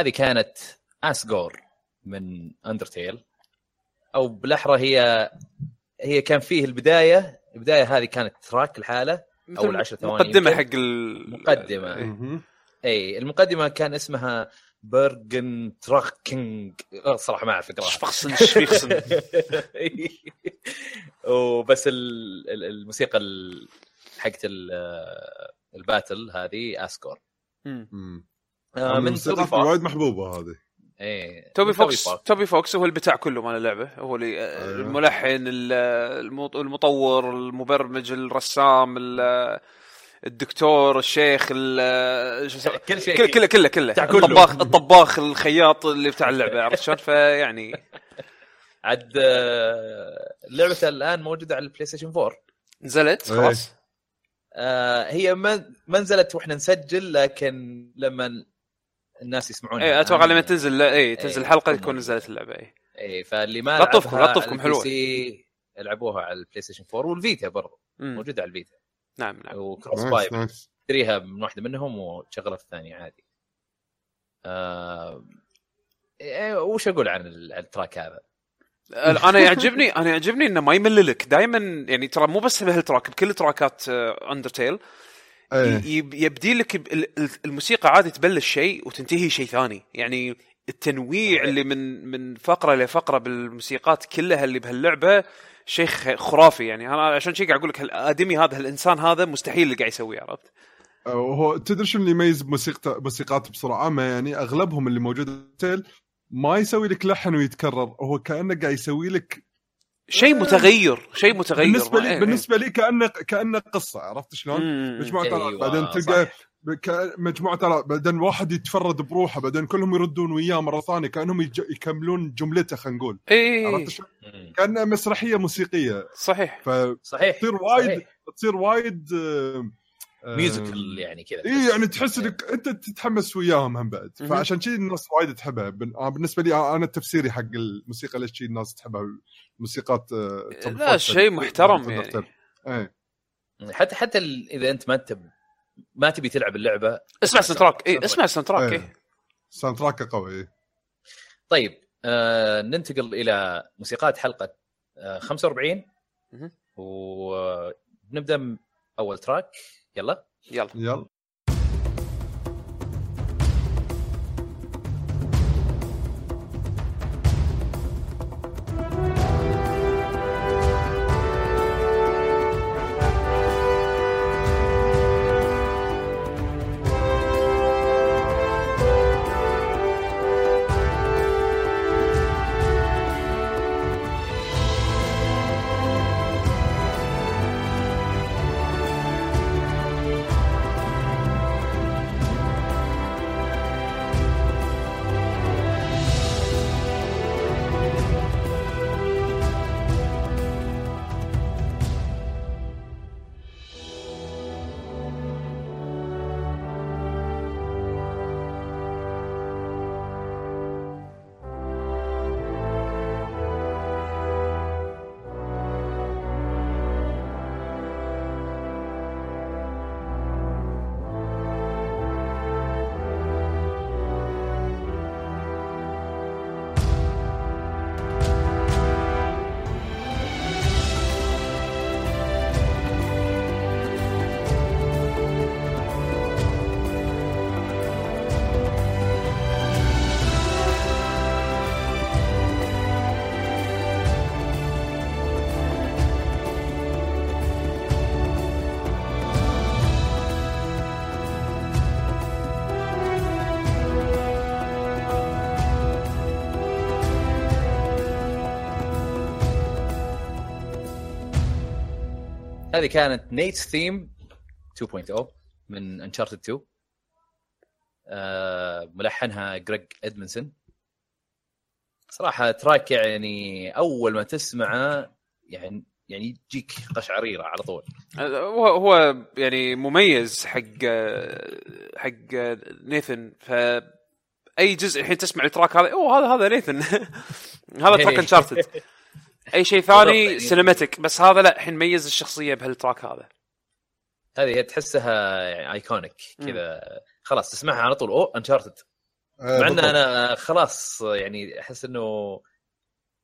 هذه كانت ASGORE من Undertale أو بالأحرى هي هي كان فيه البداية البداية هذه كانت track لحاله اول عشر ثواني مقدمة. حق ال... مقدمة. إيه. اي المقدمة كان اسمها Bergentrückung آه، صراحة ما أعرف أقراها شفخسن شفيخسن <laughs> وبس ال- ال- الموسيقى ال- حقت ال- ال battle هذه ASGORE. آه، من توبي فوكس. وايد محبوبة هذه. إيه. توبي فوكس. توبي فوكس هو البتاع كله مال اللعبة. هو اللي أيوه. الملحن ال- المط- المطور المبرمج الرسام ال- الدكتور الشيخ كل شيء كله كله كله. الطباخ الطباخ الخياط اللي بتاع اللعبة عرفت شلون؟ <laughs> فيعني عاد آه، اللعبه الآن موجودة على البلاي ستيشن 4 نزلت؟ إيه. خلاص. آه، هي ما نزلت وإحنا نسجل لكن لما الناس يسمعون اي أتوقع لما تنزل لا اي تنزل إيه، الحلقة تكون تكون. نزلت اللعبة اي اي فاللي ما لطفكم- لطفكم سي يلعبوها على البلاي ستيشن 4 والفيتا برضو مم. موجودة على الفيتا نعم نعم. وكروس نايس باي نايس. تشتريها من واحدة منهم وتشغلها في الثانية عادي. آه... إيه، وش أقول عن ال- عن التراك هذا؟ أنا يعجبني أنا يعجبني إنه ما يمل لك دائما يعني ترى مو بس بهال track بكل تراكات Undertale إيه يبدي لك الموسيقى عادي تبلش شيء وتنتهي شيء ثاني. يعني التنويع اللي من من فقرة لفقره بالموسيقات كلها اللي بهاللعبة شيء خرافي. يعني أنا عشان شيء قاعد أقول لك الآدمي هذا الانسان هذا مستحيل اللي قاعد يسويه عرفت؟ وهو تدري شو اللي يميز موسيقى موسيقات بصوره عامه يعني أغلبهم اللي موجود ما يسوي لك لحن ويتكرر هو كأنه قاعد يسوي لك شيء متغير شيء متغير. بالنسبة لي إيه، بالنسبة لي كانه كانه قصة عرفت إيه. شلون؟ مجموعة أيوة، بعدين. تلقى مجموعة آلات بعدين واحد يتفرد بروحه بعدين كلهم يردون وياه مرة ثانية كأنهم يج- يكملون جملته خلينا نقول. اي عرفت شلون؟ كأنها مسرحية موسيقية. صحيح. فتصير صحيح وايد صحيح. تصير وايد آه، آه، musical يعني كذا. اي يعني تحس إنك أنت تتحمس وياهم هم بعد. فعشان كذي الناس وايد تحبها. بن- آه، بالنسبة لي آه، أنا تفسيري حق الموسيقى ليش الناس تحبها؟ الموسيقات آه، لا شيء محترم تقدر يعني. إيه. حتى حتى ال- إذا أنت ما أنت ما تبي تلعب اللعبة اسمع ال soundtrack اي اسمع ال soundtrack إيه. اي soundtrack قوي إيه. طيب آه ننتقل إلى موسيقات حلقة آه 45 مهم. ونبدا أول تراك يلا. يلا. يلا. هذه كانت Nate's Theme 2.0 من Uncharted 2 آه ملحنها Greg Edmonson صراحة track يعني أول ما تسمعه يعني يعني يجيك قشعريرة على طول. هو هو يعني مميز حق حق Nathan. ف أي جزء الحين تسمع ال track هذا أوه هذا هذا Nathan. <laughs> هذا track Uncharted <laughs> أي شيء ثاني. cinematic بس هذا لا الحين ميز الشخصية بهال track هذا. هذه تحسها يعني iconic كذا. خلاص تسمعها على طول. أوه Uncharted آه، مع إن. أنا خلاص يعني أحس إنه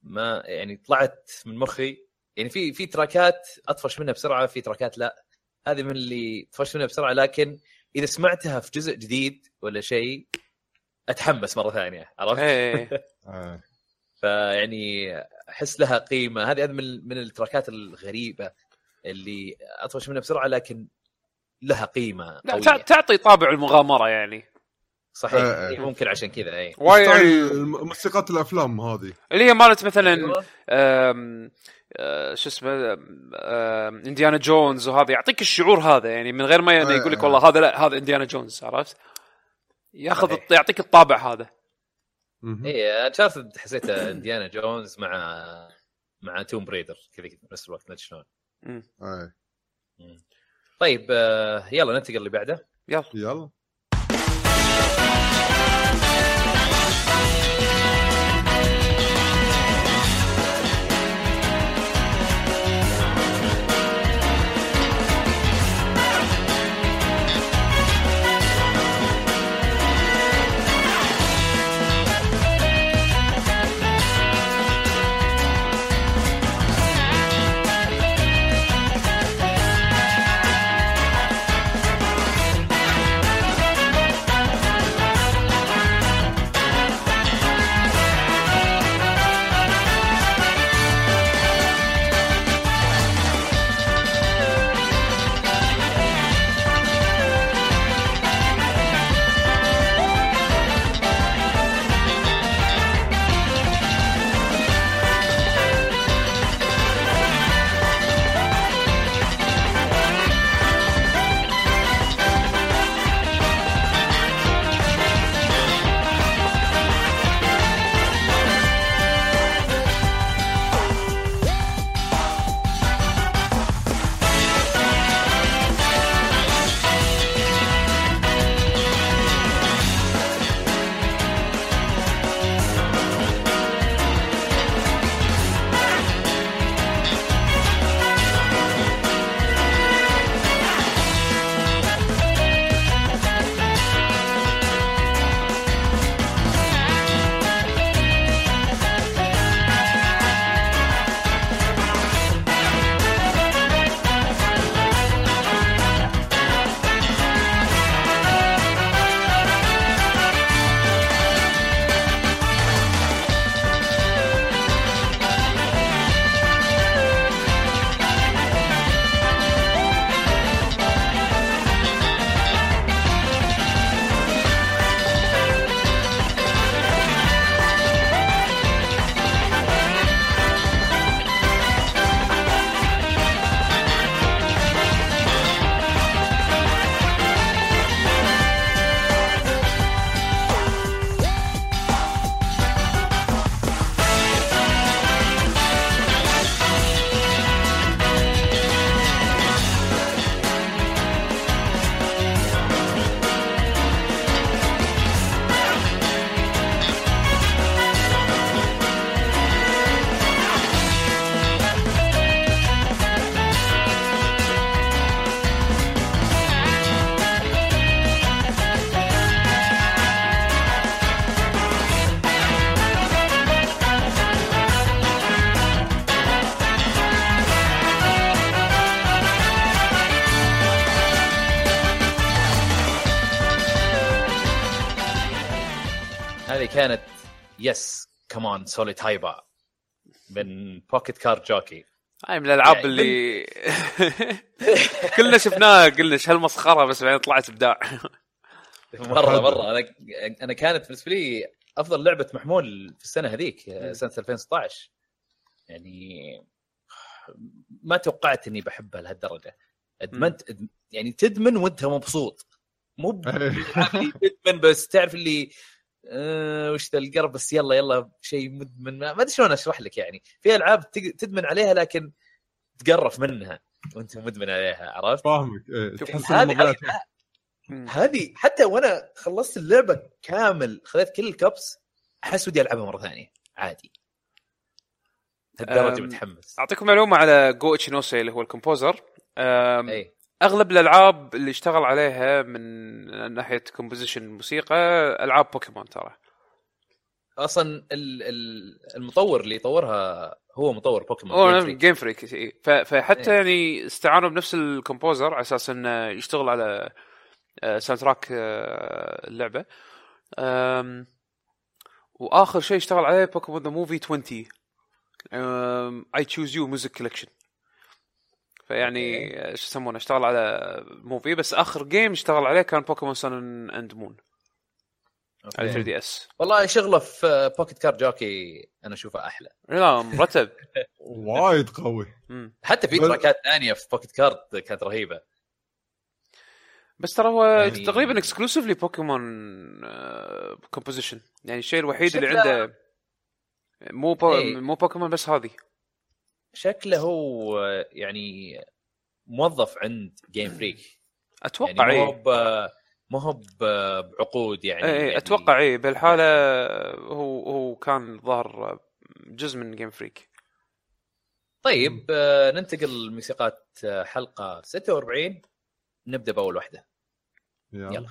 ما يعني طلعت من مخي. يعني في في تراكات أطفش منها بسرعة في تراكات لا. هذه من اللي طفشت منها بسرعة لكن إذا سمعتها في جزء جديد ولا شيء أتحمس مرة ثانية عرفت؟ <laughs> فيعني أحس لها قيمة هذه من من التراكات الغريبة اللي أطفش منها بسرعة لكن لها قيمة لا قوية تع- تعطي طابع المغامرة يعني صحيح آه، آه. إيه، ممكن عشان كذا اي الم- موسيقات الأفلام هذه اللي هي مالت مثلا أيوة. شو اسمه Indiana Jones وهذا يعطيك الشعور هذا يعني من غير ما آه، يقول لك آه. والله هذا لا هذا Indiana Jones عرفت؟ ياخذ يعطيك الطابع هذا. اي انشارتد حسيته إنديانا جونز مع مع توم بريدر كذا بنفس الوقت ما شلون. آه. طيب آه، يلا ننتقل اللي بعده يلا. يلا. يس كمان سوليد هايبا من بوكيت كارد جوكي هاي من الألعاب يعني اللي <laughs> كلنا شفناها قلنا إيش هالمسخرة بس بعدين طلعت إبداع. مرة مرة. أنا أنا كانت بالنسبة لي أفضل لعبة محمول في السنة هذيك سنة 2016 يعني ما توقعت إني بحبها لهالدرجة. ادمنت يعني تدمن وانت مبسوط. مو <laughs> تدمن بس تعرف اللي آه وش ذا القرب بس يلا يلا شيء مدمن ما ما أدري شلون أشرح لك يعني. في ألعاب تدمن عليها لكن تقرف منها وأنت مدمن عليها عرفت؟ فاهمك. تحس هذه. هذه حتى وأنا خلصت اللعبة كامل خذيت كل ال cups أحس ودي ألعبها مرة ثانية عادي. لهالدرجه متحمس. أعطيكم معلومة على Go Ichinose اللي هو ال composer أم، اي أغلب الألعاب اللي اشتغل عليها من ناحية composition موسيقى ألعاب بوكيمون ترى. أصلا ال- ال- المطور اللي يطورها هو مطور بوكيمون هو جيم فريك. جيم فريك فحتى إيه. يعني استعانوا بنفس ال composer على أساس إنه يشتغل على آه، soundtrack آه، اللعبة. وآخر شيء اشتغل عليه Pokémon the Movie 20 اي Choose You music collection فيعني شو يسمونه اشتغل على movie بس آخر game اشتغل عليه كان Pokémon Sun and Moon على 3DS والله شغله في Pocket Card Jockey أنا أشوفه أحلى. لا مرتب <laughs> وايد قوي. حتى في تراكات ثانية في Pocket Card كانت رهيبة. بس ترى هو يعني- تقريبا exclusively Pokémon composition يعني الشيء الوحيد اللي عنده مو بو... إيه. مو بوكيمون بس هذه. شكله هو يعني موظف عند جيم فريك أتوقع يعني يعني مو هو ب- مو هو ب- بعقود يعني. اي يعني أتوقع اي بالحالة هو هو كان ظهر جزء من Game Freak طيب آه، ننتقل لموسيقات آه، حلقة 46 نبدأ بأول واحدة. يلا. يلا.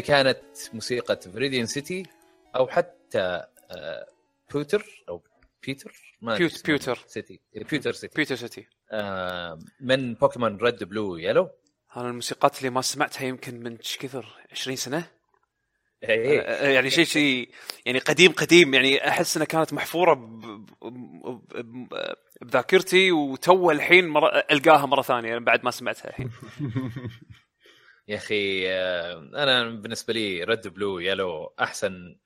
هذه كانت موسيقى Viridian City أو حتى آه، Pewter أو Pewter؟ ما Pewt- اسمه. Pewter. City. Pewter City. Pewter City. آه، من Pokémon Red Blue Yellow. أنا الموسيقات اللي ما سمعتها يمكن من إيش كثر؟ 20 سنة؟ إيه. آه، يعني شيء شيء يعني قديم قديم. يعني أحس إنها كانت محفورة بذاكرتي وتو الحين مرة ألقاها مرة ثانية بعد ما سمعتها الحين. <laughs> يا أخي آه، أنا بالنسبة لي Red Blue Yellow أحسن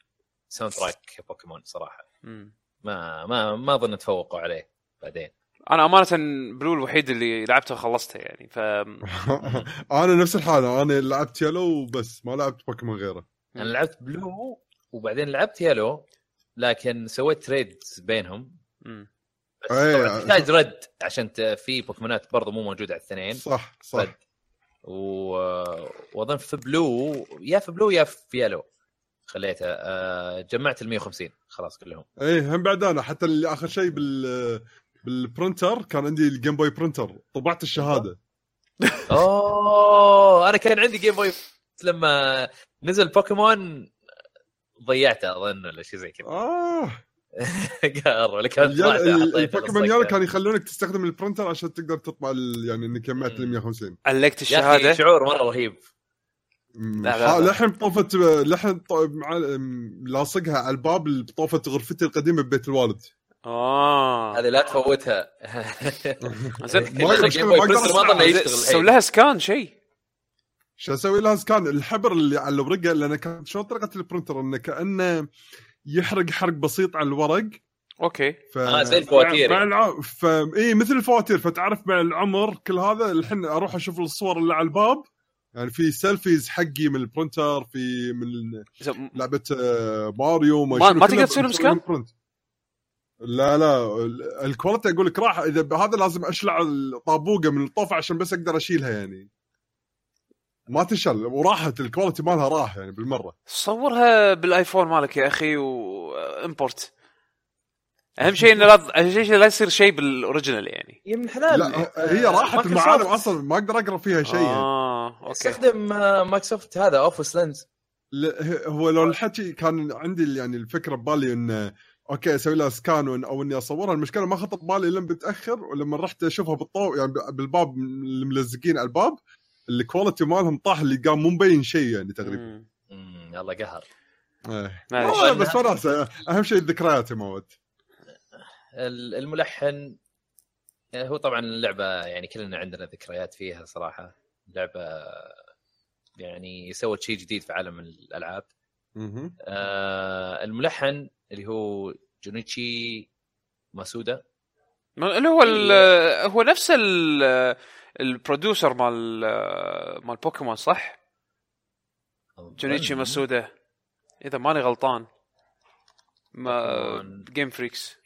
soundtrack بوكيمون صراحة. ما ما ما أظن تفوقوا عليه بعدين أنا أمانة Blue الوحيد اللي لعبته وخلصته يعني ف <laughs> أنا نفس الحالة أنا لعبت Yellow وبس ما لعبت بوكيمون غيره أنا لعبت Blue وبعدين لعبت Yellow لكن سويت trade بينهم مم. بس طبعا تحتاج Red عشان ت- في بوكيمونات برضو مو موجودة على الاثنين صح صح Red. وأظن في Blue يا في Blue يا في Yellow. خليته آه، جمعت ال 150 خلاص كلهم. إيه هم بعد أنا حتى اللي آخر شيء بال بال printer كان عندي ال Game Boy printer طبعت الشهادة. أوه أنا كان عندي Game Boy لما نزل بوكيمون ضيعته أظن ولا شيء زي كذا. آه. قهر حطيته البوكيمون كان يخلونك تستخدم ال printer عشان تقدر تطبع ال- يعني إنك جمعت ال مم. 150 علقت الشهادة؟ شعور مرة رهيب. لحن طوفت لحن لاصقها على الباب طوفت غرفتي القديمة ببيت الوالد. آه. هذه لا تفوتها. <laughs> زين. سوي. لها scan شيء. شو أسوي لها scan؟ الحبر اللي على الورقة لأن كانت شلون طريقة ال printer؟ إنه كأنه يحرق حرق بسيط على الورق أوكي ف... آه، زي الفواتير مع يعني. الع... ف... اي مثل الفواتير فتعرف مع العمر كل هذا الحين أروح أشوف الصور اللي على الباب يعني في selfies حقي من ال printer في من لعبة آه، ماريو ما- ما تقدر تسوي لهم مسوي scan؟ لهم print. لا لا ال- ال quality أقول لك راح إذا هذا لازم أشلع الطابوقة من الطوفة عشان بس أقدر أشيلها يعني ما تشل وراحت ال quality مالها راح يعني بالمرة. صورها بال iPhone مالك يا أخي و import أهم شيء انه لا أهم شيء لا يصير شيء بال original يعني. يا بن حلال. لا هي راحت مايكروسوفت المعالم أصلا ما أقدر أقرأ فيها شيء يعني. آه أوكي. استخدم آه، مايكروسوفت هذا Office Lens هو لو الحكي كان عندي يعني الفكرة ببالي انه أوكي أسوي لها scan أو إني أصورها. المشكلة ما خطر ببالي لما بتأخر ولما رحت أشوفها بالطو يعني بالباب اللي ملزقين على الباب ال quality مالهم طاح اللي قام مو مبين شيء يعني تقريبا. يلا قهر. معليش. آه، بس وناسه أهم شيء الذكريات يا موت ال- الملحن آه، هو طبعا اللعبة يعني كلنا عندنا ذكريات فيها صراحة لعبة يعني سوت شيء جديد في عالم الألعاب. آه الملحن اللي هو جونيتشي ماسودا ما- اللي هو هو نفس ال- ال producer مال مال بوكيمون صح؟ جونيتشي مسودا إذا ماني غلطان. ما. Game Freaks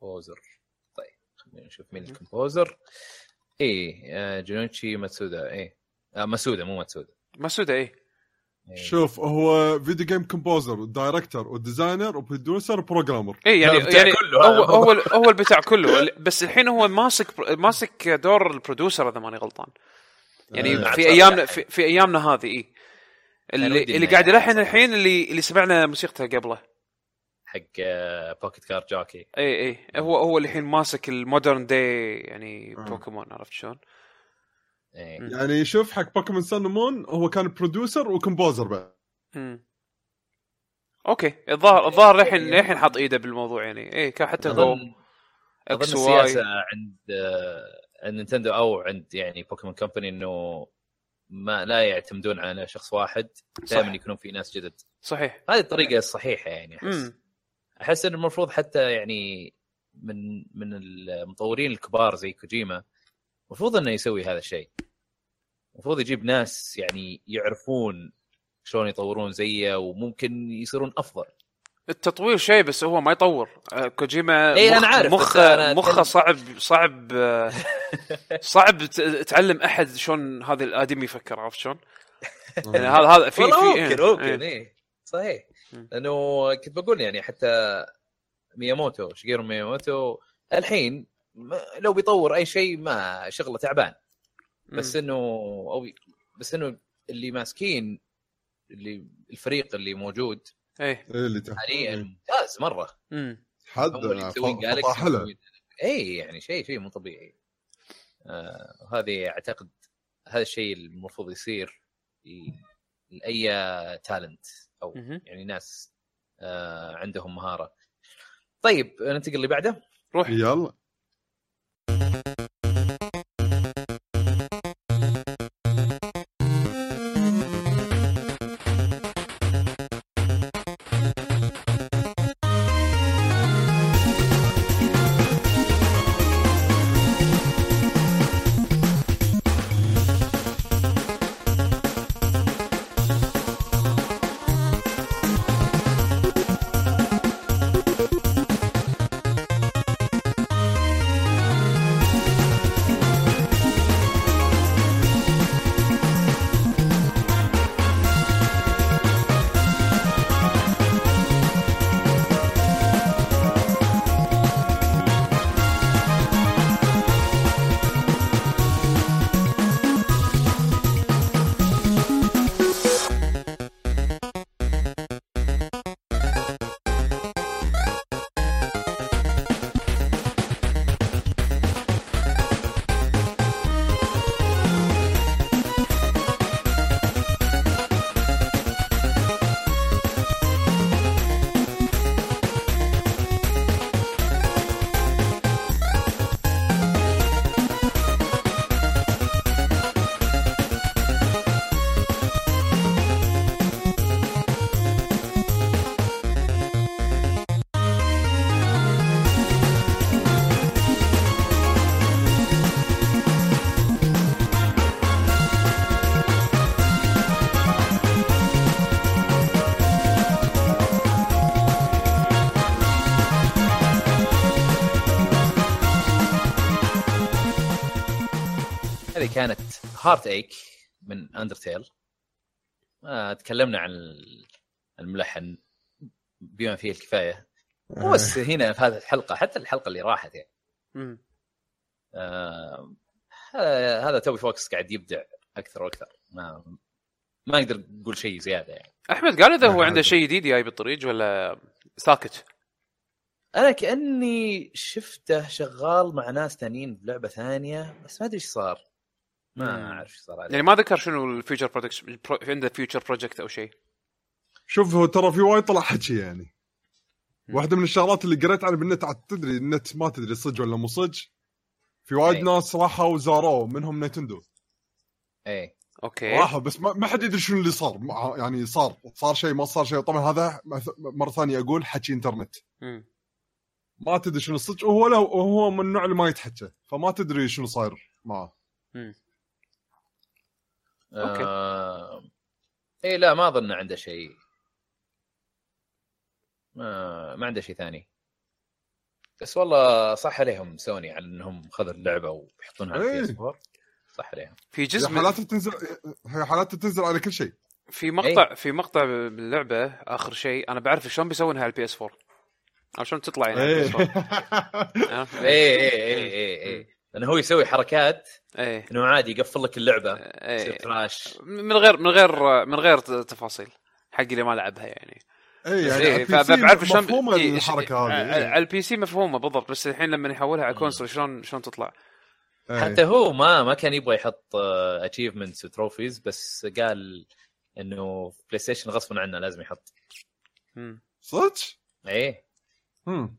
composer طيب خلينا نشوف مين ال composer إيه آه، جونيتشي ماتسودا إيه. آه ماسودا مو ماتسودا مسودا إيه إيه. شوف هو فيديو جيم كومبوزر ودايركتور وديزاينر وبروديوسر وبروجرامر اي يعني يعني كله هو. هو هو البتاع كله بس الحين هو ماسك ماسك دور ال producer إذا ماني غلطان يعني آه. في ايامنا في, في أيامنا هذه اي اللي, اللي قاعد يعني يلحن. الحين اللي اللي سمعنا موسيقته قبله حق آه، Pocket Card Jockey اي اي هو هو اللي الحين ماسك ال modern day يعني آه. بوكيمون عرفت شلون؟ مم. يعني شوف حق بوكيمون Sun Moon هو كان producer و composer بعد. أوكي الظاهر الظاهر للحين للحين حاط إيده بالموضوع يعني. اي كان حتى جو أظن X Y. السياسة عند آه، عند نينتندو أو عند يعني بوكيمون Company إنه ما لا يعتمدون على شخص واحد. دائما يكونون في ناس جدد. صحيح. هذه الطريقة الصحيحة يعني أحس. أحس ان المفروض حتى يعني من من المطورين الكبار زي كوجيما المفروض إنه يسوي هذا الشيء المفروض يجيب ناس يعني يعرفون شلون يطورون زيه وممكن يصيرون أفضل التطوير شيء بس هو ما يطور كوجيما إيه، مخ أنا عارف، مخ أنا مخه صعب صعب <laughs> صعب ت- تعلم أحد شلون هذا الآدمي يفكر عرفت شلون؟ يعني هذا هذا في في ممكن إيه، ممكن إيه. إيه صحيح. لأنه كنت بقول يعني حتى مياموتو شيجيرو مياموتو الحين لو بيطور أي شيء ما شغله تعبان. بس مم. إنه أو بس إنه اللي ماسكين اللي الفريق اللي موجود إيه. إيه اللي تحت. حاليا ممتاز مرة. امم حد اي يعني شيء شيء مو طبيعي. آه وهذه أعتقد هذا الشيء المفروض يصير لأي تالنت أو مهم. يعني ناس آه عندهم مهارة. طيب ننتقل اللي بعده روح. يلا. Heartache من Undertale آه تكلمنا عن الملحن. بما فيه الكفاية. مو بس هنا في هذه الحلقة حتى الحلقة اللي راحت يعني. مم. آه هذا توبي فوكس قاعد يبدع أكثر وأكثر. ما ما أقدر أقول شيء زيادة يعني. أحمد قال إذا هو لا، عنده شيء جديد جاي بالطريق ولا ساكت؟ أنا كأني شفته شغال مع ناس ثانيين بلعبة ثانية بس ما أدري إيش صار. ما مم. أعرف إيش صار عليه يعني ما ذكر شنو ال future project عنده future project أو شيء. شوف هو ترى في وايد طلع حكي يعني. واحدة من الشغلات اللي قريت عنها بالنت عاد تدري النت ما تدري صدق ولا مو صدق. في وايد أي. ناس راحوا وزاروه منهم نينتندو إيه. أوكي. راحوا بس ما, ما حد يدري شنو اللي صار. مع- يعني صار. صار شيء ما صار شيء. طبعا هذا مث- مرة ثانية أقول حكي إنترنت. مم. ما تدري شنو الصدق وهو لو هو من النوع اللي ما يتحكى. فما تدري شنو صاير معه. أوكي. آه... إيه لا ما أظن عنده شيء. ما ما عنده شيء ثاني. بس والله صح عليهم سوني على إنهم خذوا اللعبة ويحطونها على. ال PS 4 صح عليهم. في هي جزء من حالاتها تنزل هي حالاتها تنزل على كل شيء. في مقطع في مقطع باللعبة آخر شيء أنا بعرف شلون بيسوونها على ال PS 4 أو شلون تطلع يعني على إيه. البي <laughs> اس 4 عرفت؟ لأنه هو يسوي حركات إيه إنه عادي يقفل لك اللعبة إيه crash من غير من غير من غير تفاصيل حق اللي ما لعبها يعني اي يعني إيه فبعرف شلون مفهومة إيه، الحركة هذه على إيه. على ال PC مفهومة بالضبط بس الحين لما يحولها على console شلون شلون تطلع؟ إيه. حتى هو ما ما كان يبغى يحط achievements و trophies بس قال إنه بلاي ستيشن غصبا عنه لازم يحط. صدق؟ إيه مم.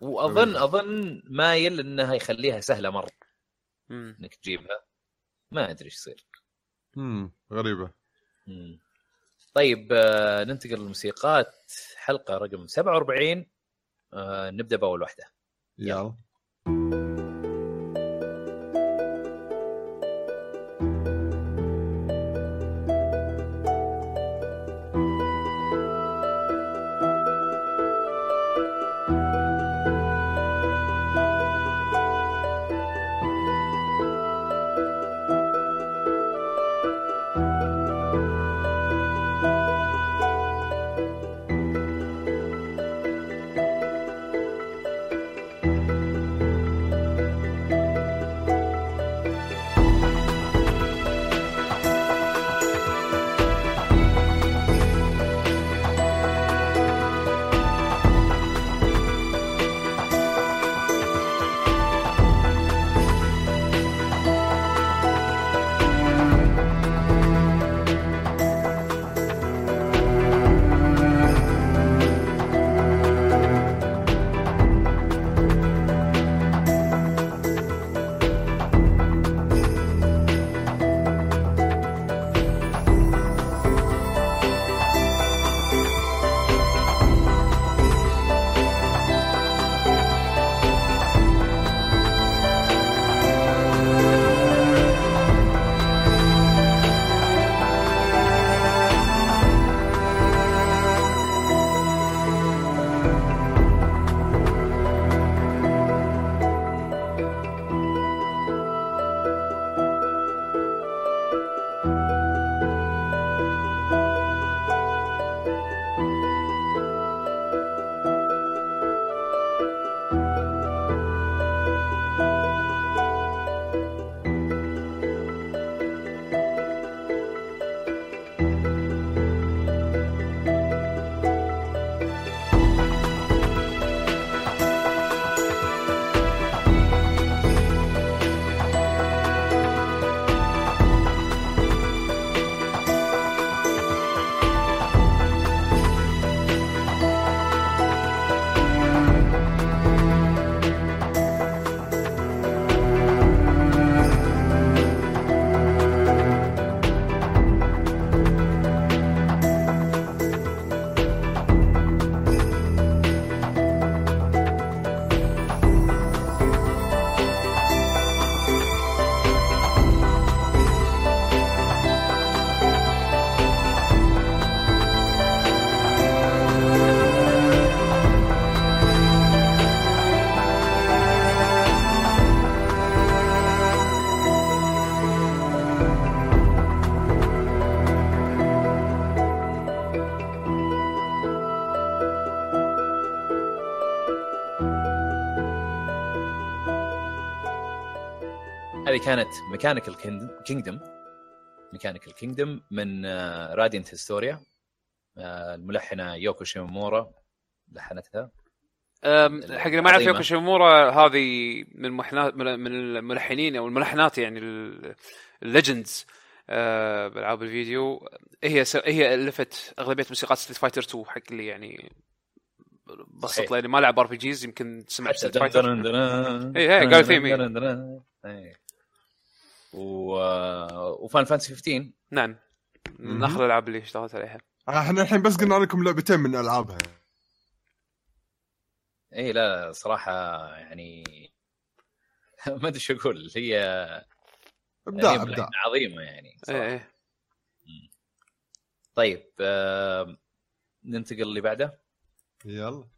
واظن أظن مايل إنها يخليها سهلة مرة. مم. إنك تجيبها. ما أدري إيش يصير. مم. غريبة. مم. طيب آه ننتقل للموسيقات. حلقة رقم 47 آه نبدأ بأول واحدة. يلا. هذه كانت Mechanical Kingdom. Mechanical Kingdom من Radiant Historia الملحنة يوكو شيمورا لحنتها. حق اللي ما يعرف يوكو شيمورا هذه من. من الملحنين أو الملحنات يعني ال legends بألعاب الفيديو. هي س... هي ألفت أغلبية موسيقات Street Fighter 2 حق اللي يعني بسط. لاني ما لعب RPGs يمكن تسمع حتى Street Fighter دن دن إيه، إيه، و وفان فانسي 15 نعم. من آخر الالعاب اللي اشتغلت عليها. إحنا الحين بس قلنا لكم لعبتين من ألعابها. إي لا صراحة يعني <laughs> ما أدري شو أقول. هي إبداع إبداع. عظيمة يعني صراحة. إيه إيه طيب آه ننتقل اللي بعده. يلا.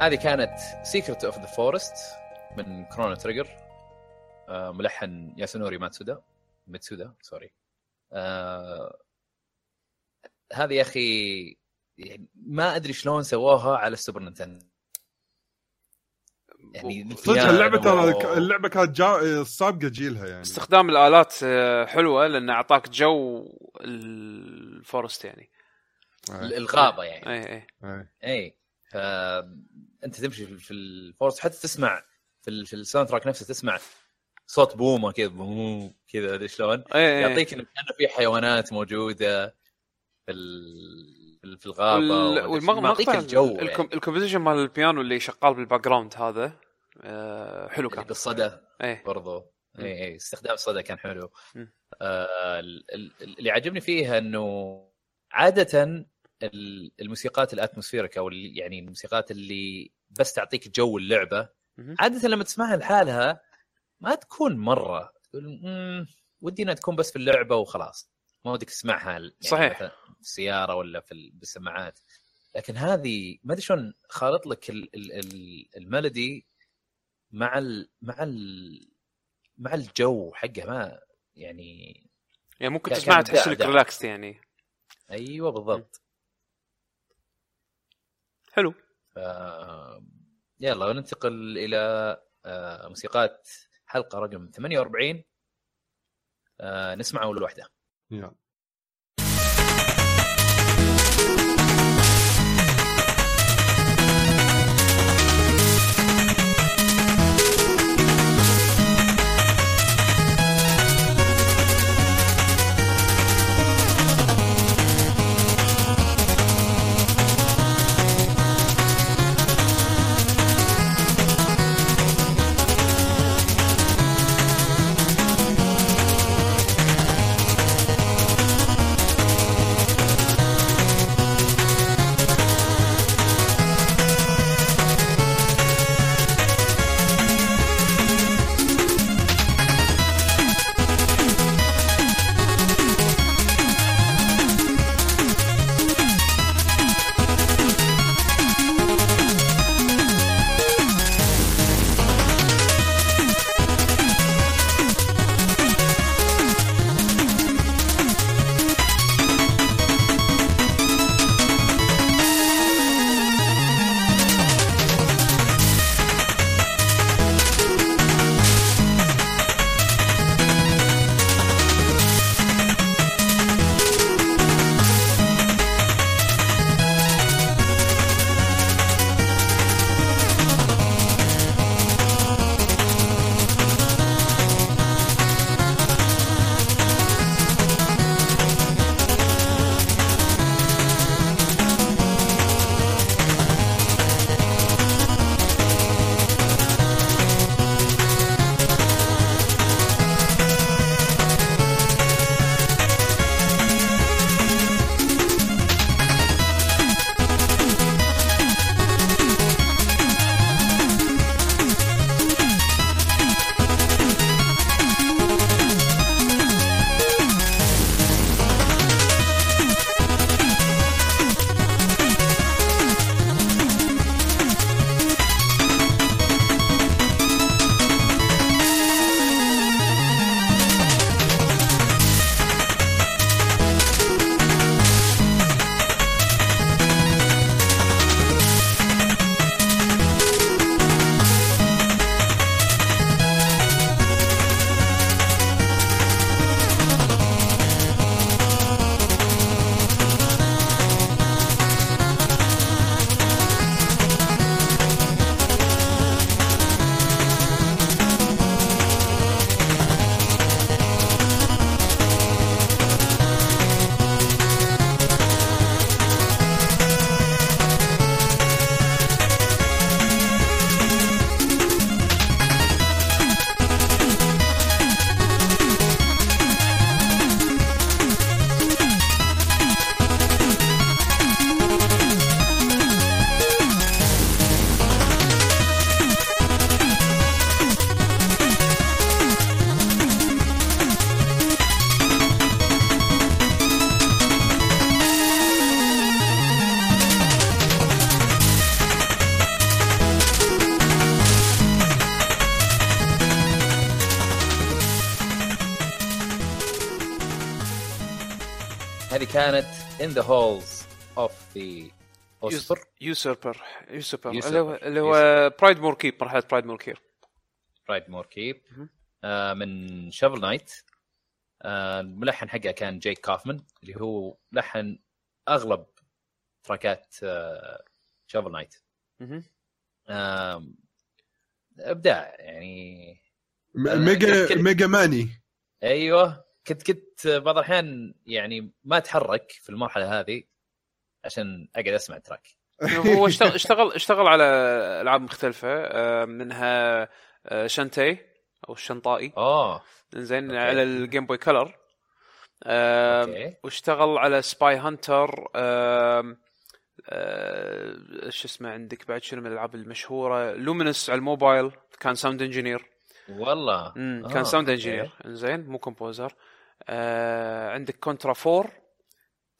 هذه كانت Secret of the Forest من Trigger آه، ملحن ياسونوري ميتسودا. ميتسودا sorry آه، هذه يا أخي يعني ما أدري شلون سووها على ال Super Nintendo يعني صدق اللعبة ترى و- اللعبة كانت جا... سابقة جيلها يعني. استخدام الآلات آه، حلوة لأن أعطاك جو ال forest يعني. الغابة يعني. أي أي. إيه. أي. فانت تمشي في- ال forest حتى تسمع في, في ال soundtrack نفسه تسمع صوت بومه كذا بوم كذا شلون؟ اي يعطيك إنه في حيوانات موجودة في ال- في- الغابة والمقطع الجو يعني. ال composition مال البيانو اللي شغال بال background هذا آه، حلو كان. بالصدى إيه. برضو. اي اي استخدام الصدى كان حلو. آه ال- ال- اللي عجبني فيها إنه عادة الموسيقات ال atmospheric أو يعني الموسيقات اللي بس تعطيك جو اللعبة. عادة لما تسمعها لحالها ما تكون مرة. تقول "مم، ودي إنها تكون بس في اللعبة وخلاص. ما ودك تسمعها يعني صحيح. في السيارة ولا في ال- بالسماعات. لكن هذه ما أدري شلون خالط لك ال- ال- ال- ال melody مع ال مع ال مع الجو حقه. ما يعني يعني ممكن تسمعها تحس إنك. ريلاكست يعني. أيوه بالضبط. حلو. ف... يلا وننتقل إلى آه، موسيقات حلقة رقم 48 آه، نسمع اول واحدة يلا. كانت in the halls of the اوسبر يوسربر يوسربر Usurper. اللي هو اللي هو برايد مور كيب مرحله برايد مور كيب رايد مور كيب. آه من شافل نايت آه الملحن حقه كان جيك كافمان اللي هو لحن أغلب تراكات آه شافل نايت آه إبداع يعني. ميجا كنت- ميجا ماني. أيوه. كنت كنت بعض الأحيان يعني ما أتحرك في المرحلة هذه عشان أقعد أسمع track <laughs> هو اشتغل اشتغل اشتغل على ألعاب مختلفة آه، منها آه، Shantae أو ال Shantae. اوه زين. على ال Game Boy Color واشتغل على Spy Hunter آه، شو اسمه عندك بعد شنو من الألعاب المشهورة؟ Lumines على الموبايل كان sound engineer والله. آه، كان sound. engineer زين مو composer آه عندك Contra 4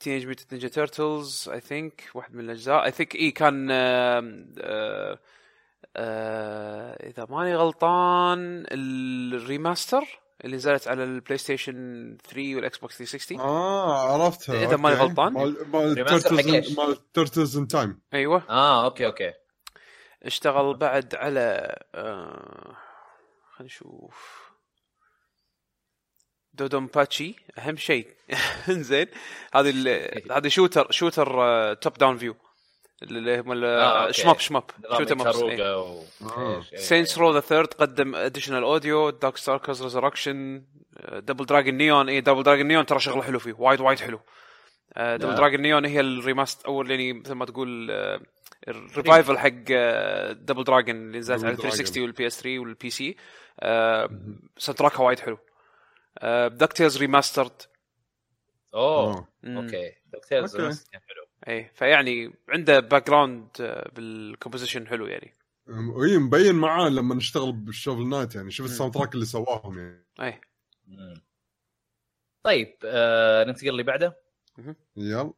Teenage Mutant Ninja Turtles I think واحد من الأجزاء. I think اي كان آه آه آه إذا ماني غلطان ال remaster اللي نزلت على ال PlayStation 3 وال Xbox 360 آه عرفتها إذا ماني. غلطان. مال مال Turtles in Time أيوه. آه أوكي أوكي. اشتغل بعد على آه خلينا نشوف. دودوم باتشي أهم شيء. <laughs> زين. هذه ال- هذه شوتر شوتر آه، توب داون فيو اللي هم آه، أوكي. شماب شوتر آه. إيه. سينس رو ذا ثيرد قدم اديشنال اوديو دارك ستاركرز ريزركشن دبل دراجون نيون اي دبل دراجون نيون ترى شغله حلو فيه. وايد وايد حلو. Double. Dragon Neon هي ال remaster أول يعني مثل ما تقول آه، ال revival حق Double Dragon اللي نزلت على Dragon. 360 وال PS 3 وال PC soundtrack ها وايد حلو. DuckTales Remastered اوه. أوكي دكتيرز أوكي. كان حلو. اي فيعني عنده background بال composition حلو يعني. اي مبين معاه لما نشتغل بال Shovel Knight يعني شوف ال soundtrack اللي سواهم يعني. اي مم. طيب آه ننتقل اللي بعده. يلا.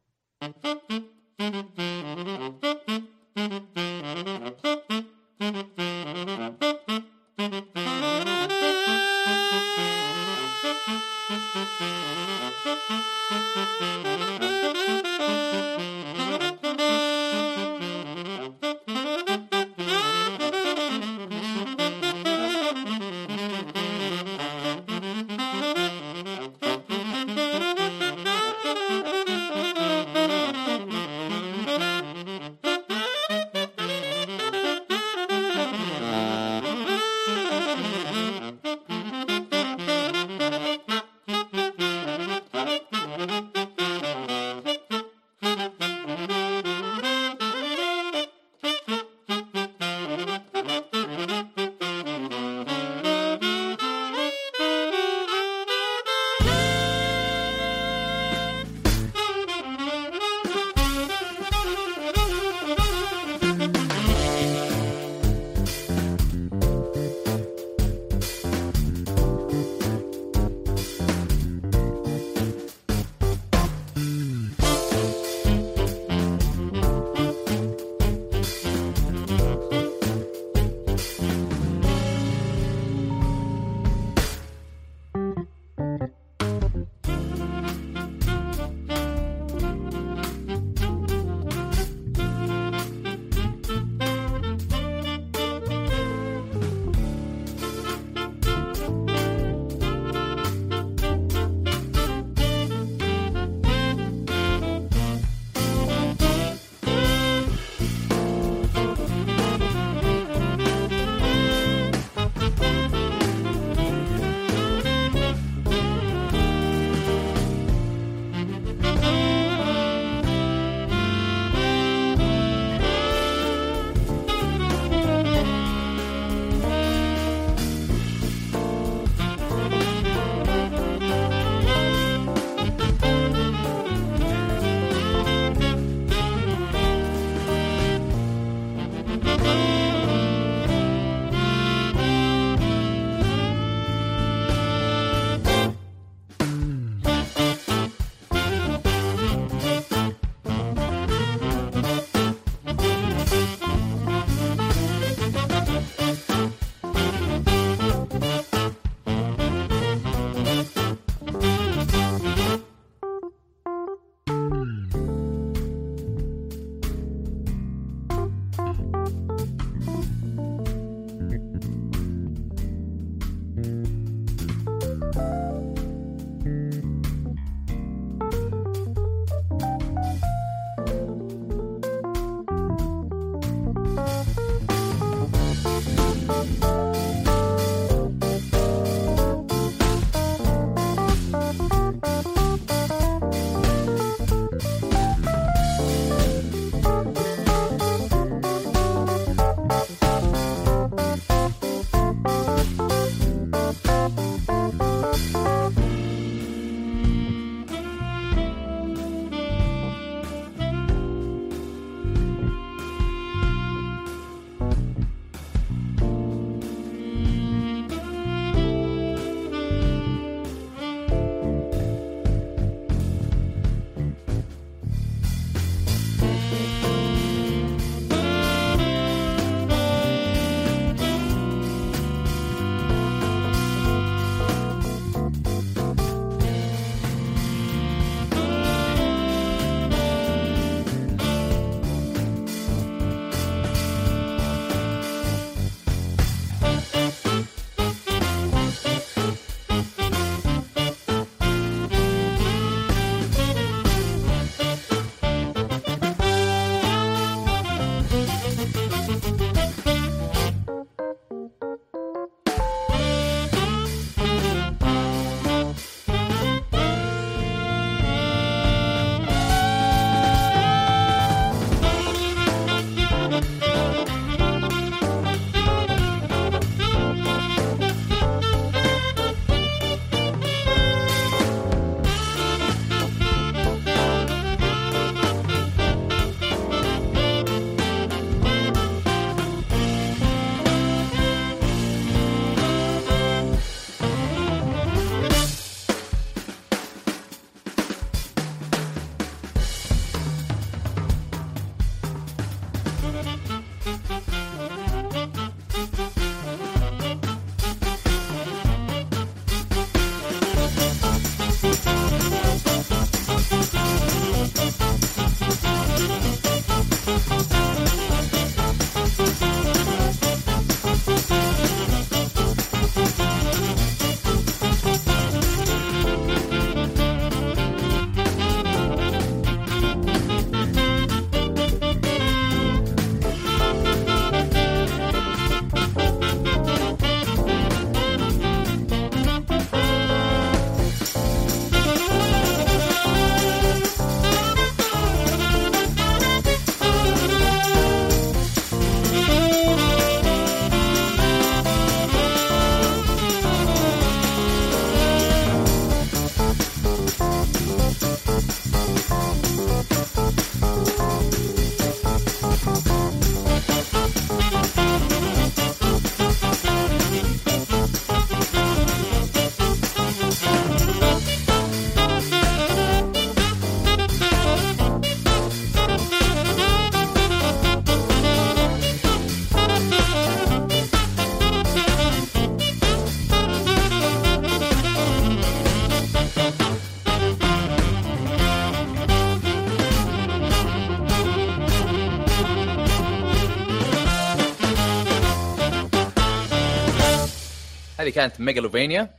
هذه كانت Megalovania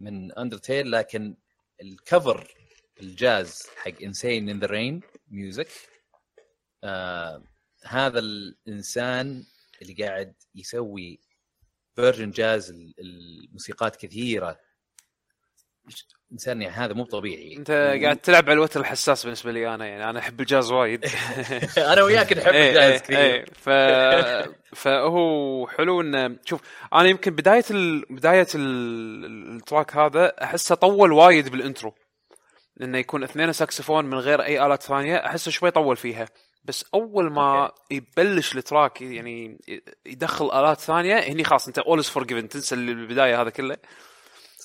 من Undertale لكن ال cover الجاز حق انسين ان ذا رين ميوزك هذا الإنسان اللي قاعد يسوي version جاز ال- الموسيقات كثيرة انسان يعني هذا مو طبيعي. انت قاعد تلعب على الوتر الحساس بالنسبة لي أنا يعني أنا أحب الجاز وايد. <laughs> أنا وياك نحب إيه، الجاز إيه، كثير. إيه. ف... <laughs> فهو حلو إنه شوف أنا يمكن بداية ال... بداية ال... ال track هذا أحسه طول وايد بال intro. لأنه يكون اثنين ساكسفون من غير أي الات ثانية أحسه شوي طول فيها. بس أول ما يبلش ال track يعني يدخل آلات ثانية هني خلاص أنت all is forgiven تنسى البداية هذا كله.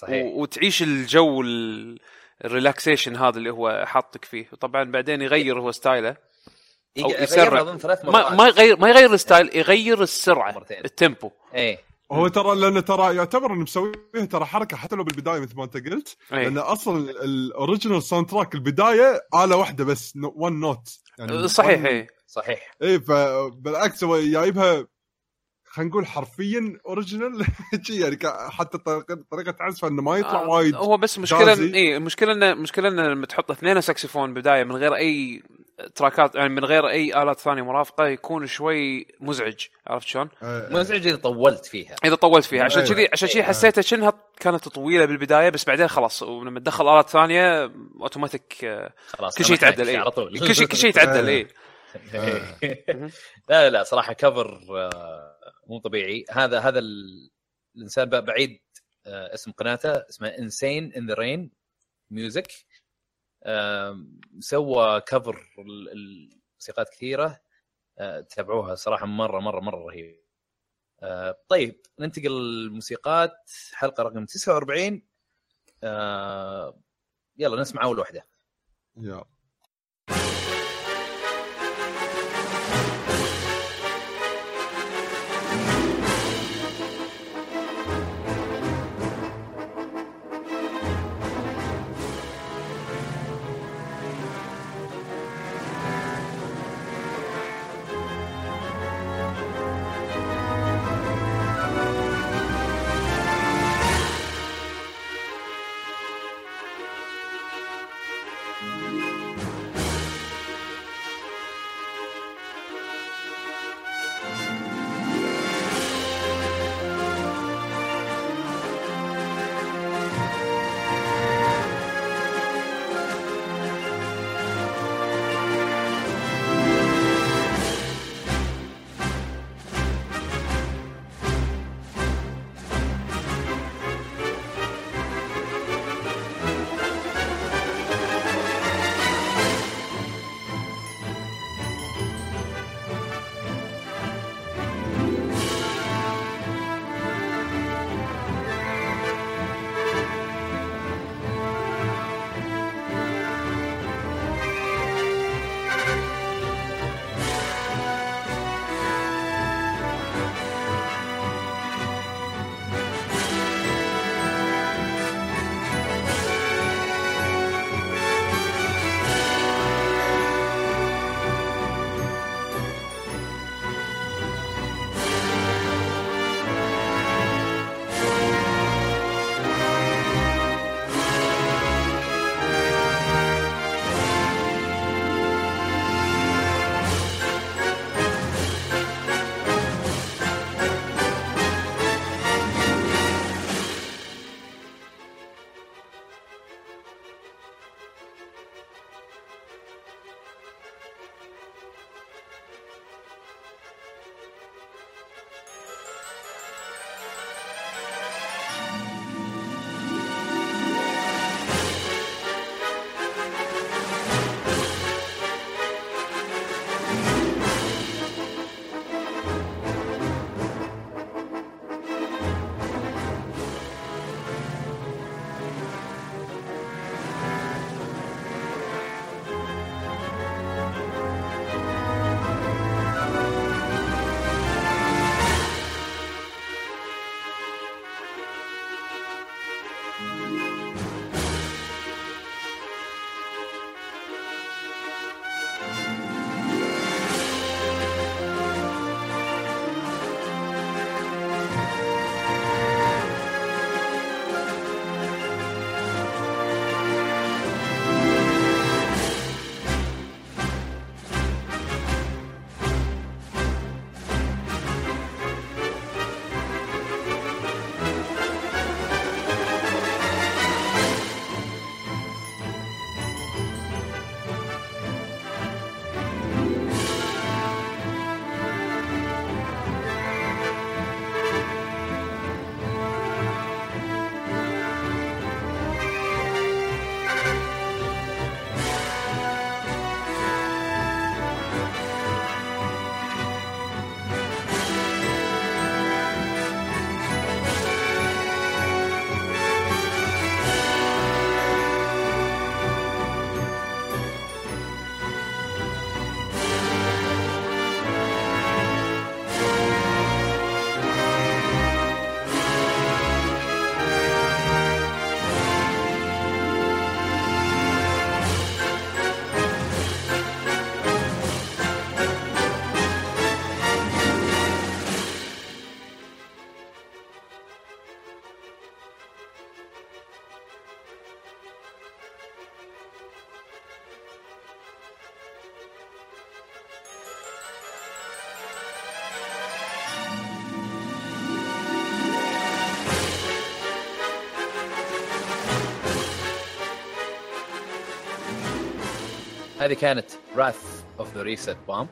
صحيح. و... وتعيش الجو ال- ال relaxation هذا اللي هو حاطك فيه. وطبعا بعدين يغير هو style ه. يغير يسرع. ما ما يغير ما يغير ال style يغير السرعة مرتين. ال tempo إيه. هو ترى لأنه ترى يعتبر إنه مسويها ترى حركة حتى لو بالبداية مثل ما أنت قلت. أي. لأن أصلا ال original soundtrack البداية آلة واحدة بس one note يعني صحيح اي صحيح. اي فبالعكس هو جايبها خلينا نقول حرفيا original <laughs> شي يعني حتى طريقه عزفه إنه ما يطلع آه، وايد هو بس مشكلة. اي المشكلة انه المشكلة انه لما تحط اثنين ساكسفون بدايه من غير أي track ات يعني من غير أي آلات ثانية مرافقة يكون شوي مزعج. عرفت شلون؟ آه، مزعج إذا طولت فيها. إذا طولت فيها. عشان أيوة. كذي عشان كذي حسيتها شنها كانت طويلة بالبداية بس بعدين خلاص ولما تدخل آلات ثانية اوتوماتيك آه، خلاص كل شيء يتعدل على اي طول. كل شيء كل شيء يتعدل اي لا لا صراحة cover آه، مو طبيعي. هذا هذا ال- الإنسان بعيد آه، اسم قناته اسمها Insane in the Rain ميوزك سوى كفر ال- الموسيقات كثيرة آه، تابعوها صراحة مرة مرة مرة رهيب. آه، طيب ننتقل للموسيقات. حلقة رقم 49 آه، يلا نسمع أول واحدة. يا هذه كانت Wrath of the Reset Bomb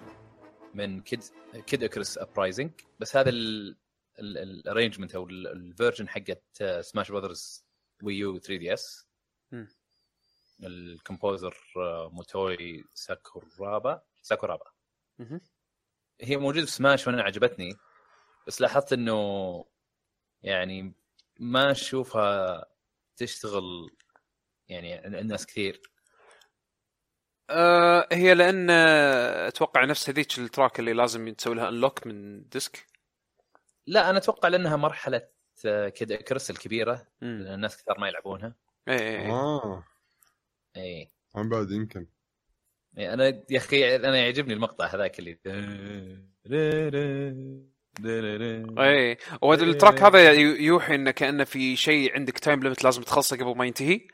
من Kid Kid Icarus Uprising بس هذا ال arrangement أو ال version حقت Smash Brothers Wii U 3DS. ال composer موتوي ساكورابا ساكورابا. هي موجودة في سماش وأنا عجبتني. بس لاحظت إنه يعني ما أشوفها تشتغل يعني عند ناس كثير. آه هي لأن آه، أتوقع نفس هذيك ال track اللي لازم تسوي لها unlock من disc. لا أنا أتوقع لأنها مرحلة آه، كذا Icarus الكبيرة. الناس كثار ما يلعبونها. اي اي اي آه. اي عن بعد يمكن. إي، أنا يا أخي أنا يعجبني المقطع هذاك اللي اي وهذا ال track هذا يوحي انه كانه في شيء عندك time limit لازم تخلصه قبل ما ينتهي.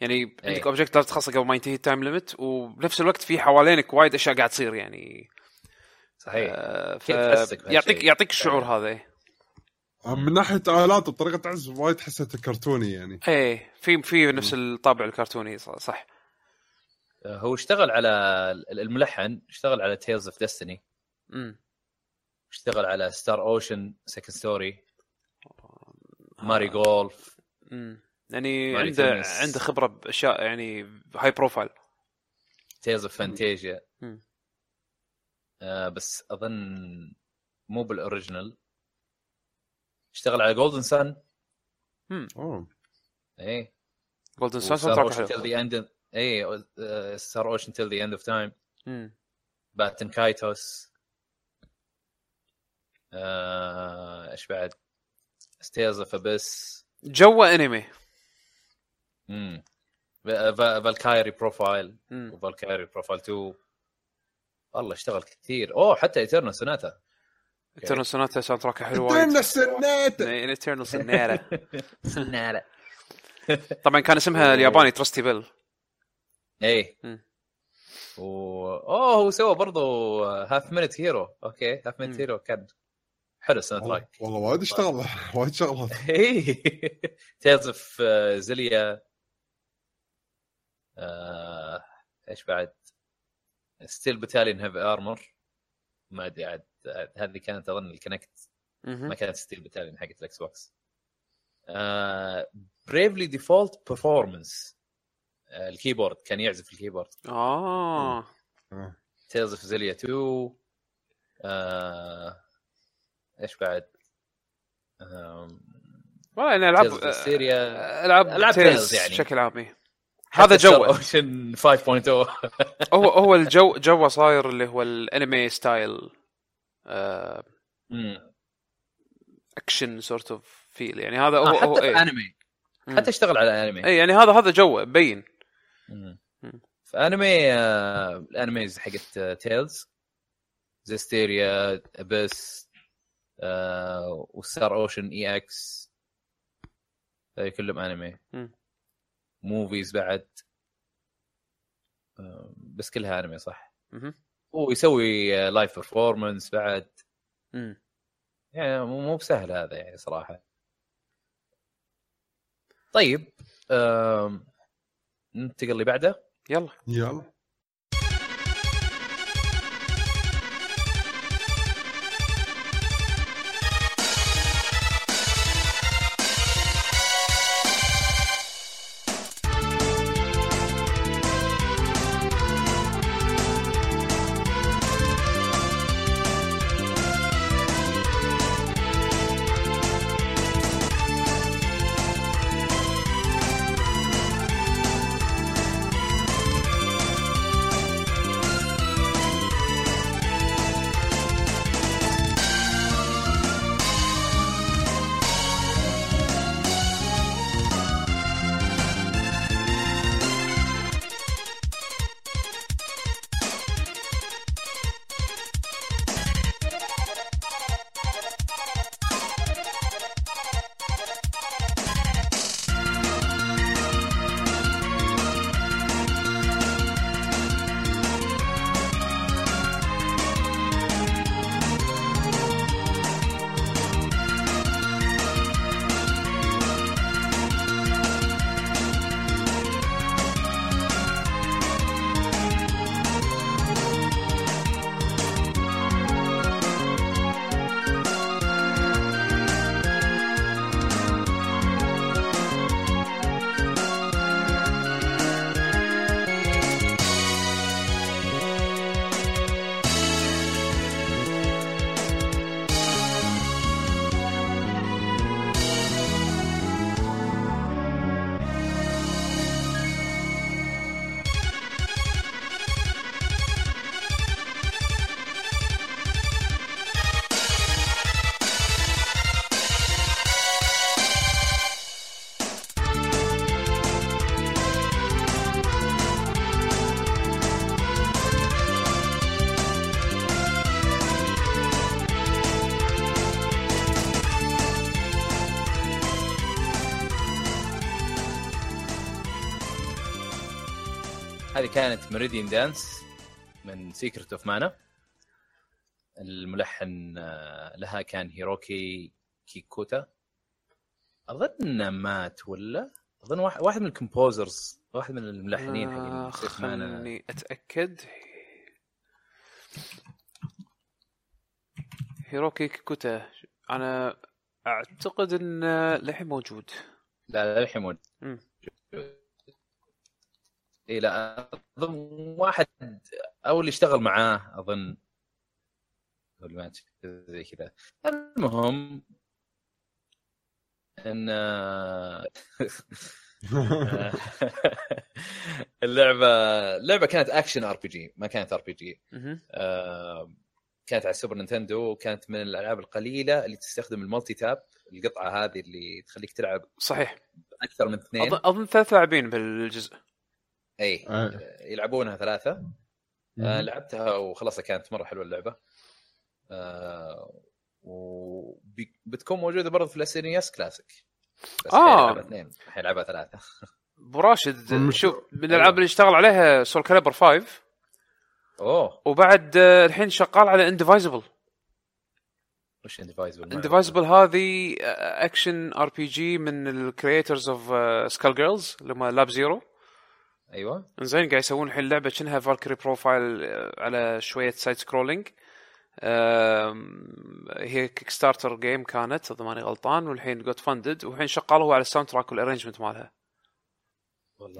يعني عندك أي. object لازم تخلصه قبل ما ينتهي ال time limit وبنفس الوقت في حوالينك وايد أشياء قاعد تصير يعني. صحيح. آه ف... يعطيك يعطيك الشعور هذا إيه. من ناحية آلات وطريقه عزف وايد حسيته كرتوني يعني. إيه في في نفس الطابع الكرتوني صح. هو اشتغل على الملحن اشتغل على Tales of Destiny امم اشتغل على Star Ocean Second Story Mario Golf امم يعني عنده. عنده خبرة بأشياء يعني هاي profile Tales of Phantasia. آه بس أظن مو بال original اشتغل على Golden Sun أوه. إيه. Golden Sun and إيه Star Ocean Till the End of Time. Baten Kaitos آه، إيش بعد؟ Tales of Abyss جو anime Valkyrie Profile. و Valkyrie Profile 2 والله اشتغل كثير. أوه حتى Eternal Sonata Eternal Sonata soundtrack حلو وايد. ادينا السنات Eternal Sonata Sonata طبعا كان اسمها <laughs> الياباني Trusty Bell مم. و... أوه هو سوى برضو Half-Minute Hero أوكي Half. Minute Hero كان حلو ال sound والله track والله وايد اشتغل <laughs> وايد شغلات. Tales of Xillia آه، إيش بعد Steel Battalion Heavy Armor ما أدري عاد هذه كانت أظن ال Kinect. ما كانت Steel Battalion حقت ال Xbox Bravely Default performance ال keyboard كان يعزف ال keyboard آه. Tales of Xillia 2 آه، إيش بعد والله Tales of Zestiria. العاب Tales يعني. بشكل عام إيه. هذا جوه Ocean 5.0 هو <laughs> هو الجو جوه صاير اللي هو ال anime style آه،. action sort of feel يعني هذا هو آه، حتى هو إيه. انمي. حتى اشتغل على انمي اي يعني هذا هذا جوه مبين مم. مم. في انمي آه، ال animes حقت Tales Zestiria Abyss آه، و Star Ocean EX كلهم anime. movies بعد بس كلها انمي صح. ويسوي live performance بعد. مم. يعني مو مو بسهل هذا يعني صراحة. طيب ننتقل اللي بعده يلا. يلا. كانت Meridian Dance من Secret of Mana الملحن آه، لها كان هيروكي كيكوتا أظن مات ولا؟ أظن واحد من ال composers واحد من الملحنين آه مانا خلني أتأكد. هيروكي كوتا أنا أعتقد انه للحين موجود. لا الحين موجود. اي لا أظن واحد أو اللي اشتغل معاه أظن. زي كذا. المهم إن <laughs> اللعبة اللعبة كانت action RPG ما كانت RPG. كانت على ال Super Nintendo وكانت من الألعاب القليلة اللي تستخدم ال multitap القطعة هذه اللي تخليك تلعب صحيح. أكثر من اثنين. أظن ثلاث لاعبين بالجزء. إي آه. يلعبونها ثلاثة. آه لعبتها وخلاص كانت مرة حلوة اللعبة. آه وبتكون موجودة برضه في ال SNES Classic. بس آه. حيلعبها اثنين. حيلعبها ثلاثة. أبو راشد المش- شوف <laughs> من الألعاب اللي اشتغل عليها Soulcalibur 5 أوه. وبعد آه، الحين شغال على Indivisible وش Indivisible Indivisible هذه action RPG من ال creators of Skullgirls اللي هم Lab Zero أيوه. زين قاعد يسوون الحين لعبة شنها Valkyrie Profile على شوية side scrolling هي Kickstarter game كانت إذا ماني غلطان والحين got funded والحين شغال هو على ال soundtrack وال arrangement مالها.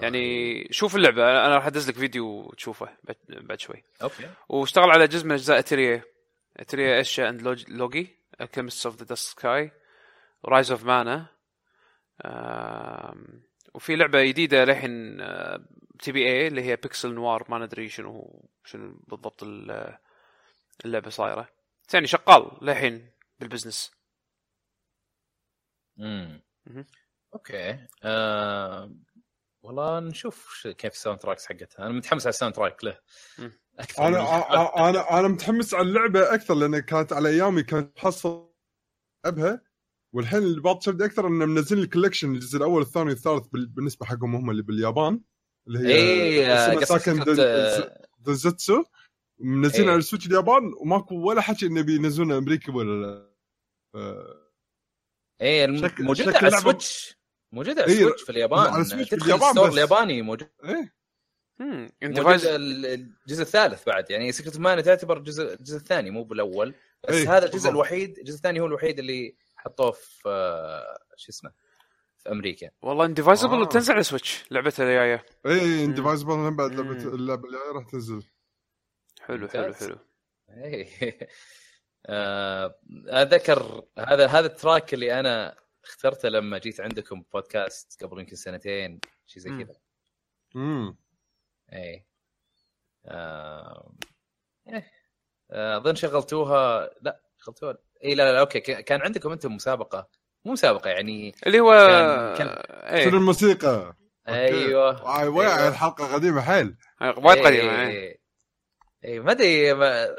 يعني شوف اللعبة أنا راح أدز لك فيديو وتشوفه بعد- بعد شوي. أوكي. واشتغل على جزء من أجزاء Atelier Atelier Escha and Logy Alchemist of the Dusk Sky Rise of Mana وفي لعبة جديدة للحين TBA اللي هي Pixel Noir ما ندري شنو شنو بالضبط ال- اللعبة صايرة. بس يعني شغال للحين بال business. امم. أوكي. آه... والله نشوف ش- كيف ال soundtracks حقتها. أنا متحمس على ال soundtrack له. أكثر أنا أنا أنا متحمس على اللعبة أكثر لأن كانت على أيامي كانت محصل العبها والحين اللي بعض شدني أكثر إنه منزل ال collection الجزء الأول والثاني والثالث بال- بالنسبة حقهم هم اللي باليابان. اللي هي آه، اسمها قصدك ساكن فكرة، آه، منزلين إيه. على ال Switch اليابان وماكو ولا حكي انه بينزلونه أمريكا ولا لا. إيه موجودة على ال Switch. موجودة على إيه، ال Switch في اليابان. على ال Switch في اليابان بس. الياباني موجود. إيه. امم ال- الجزء الثالث بعد. يعني Secret Mana تعتبر الجزء الجزء الثاني مو بالأول. بس إيه، هذا الجزء. الوحيد الجزء الثاني هو الوحيد اللي حطوه في آه، شو اسمه في أمريكا والله Indivisible آه. بتنزل على Switch لعبتها الجايه إيه Indivisible هم بعد. لعبه اللعبة اللي راح تنزل حلو حلو. حلو إيه. <laughs> آه، اتذكر هذا هذا ال track اللي أنا اخترته لما جيت عندكم بودكاست قبل يمكن سنتين شيء زي. كذا امم اي آه، إيه. آه، أظن شغلتوها لا شغلتوها اي لا لا أوكي كان عندكم أنتم مسابقة مو مسابقة يعني اللي هو كان- كان- إيه. شنو الموسيقى؟ أيوه. آه، أيوة. الحلقة قديمة حيل. وايد إيه، قديمة إيه، إيه. إيه. اي ما أدري ما,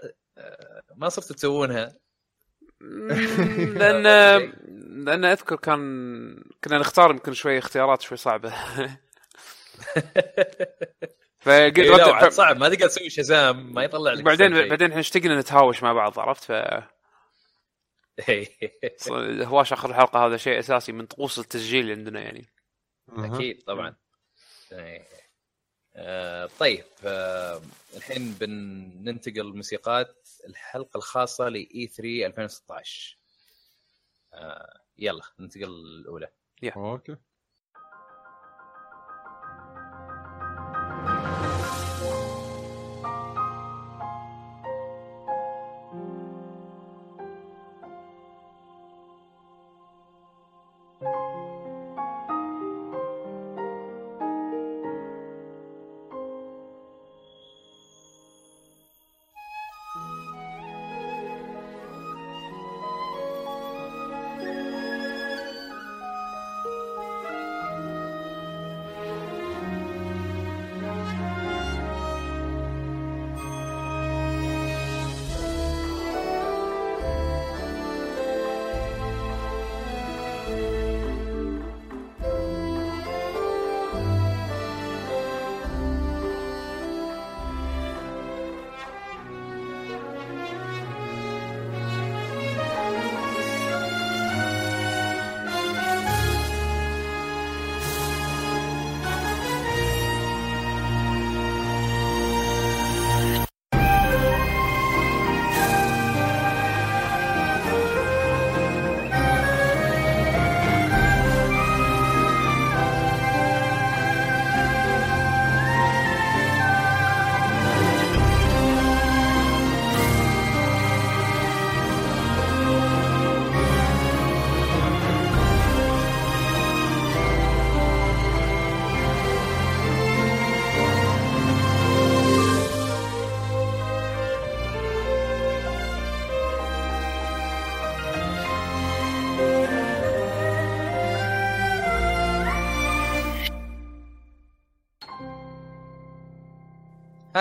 ما صرتوا تسوونها. لأن <laughs> لأن أذكر كان كنا نختار يمكن شوي اختيارات شوي صعبة. <laughs> فقلت إيه، صعب ما تقدر تسوي شزام ما يطلع لك بعدين شيء. بعدين إحنا اشتقنا نتهاوش مع بعض عرفت؟ ف إيه. <laughs> الهواش آخر الحلقة هذا شيء أساسي من طقوس التسجيل عندنا يعني. أكيد طبعا إيه. آه، طيب آه، الحين بننتقل موسيقات الحلقة الخاصة ل اي 3 2016 آه، يلا ننتقل الأولى أوكي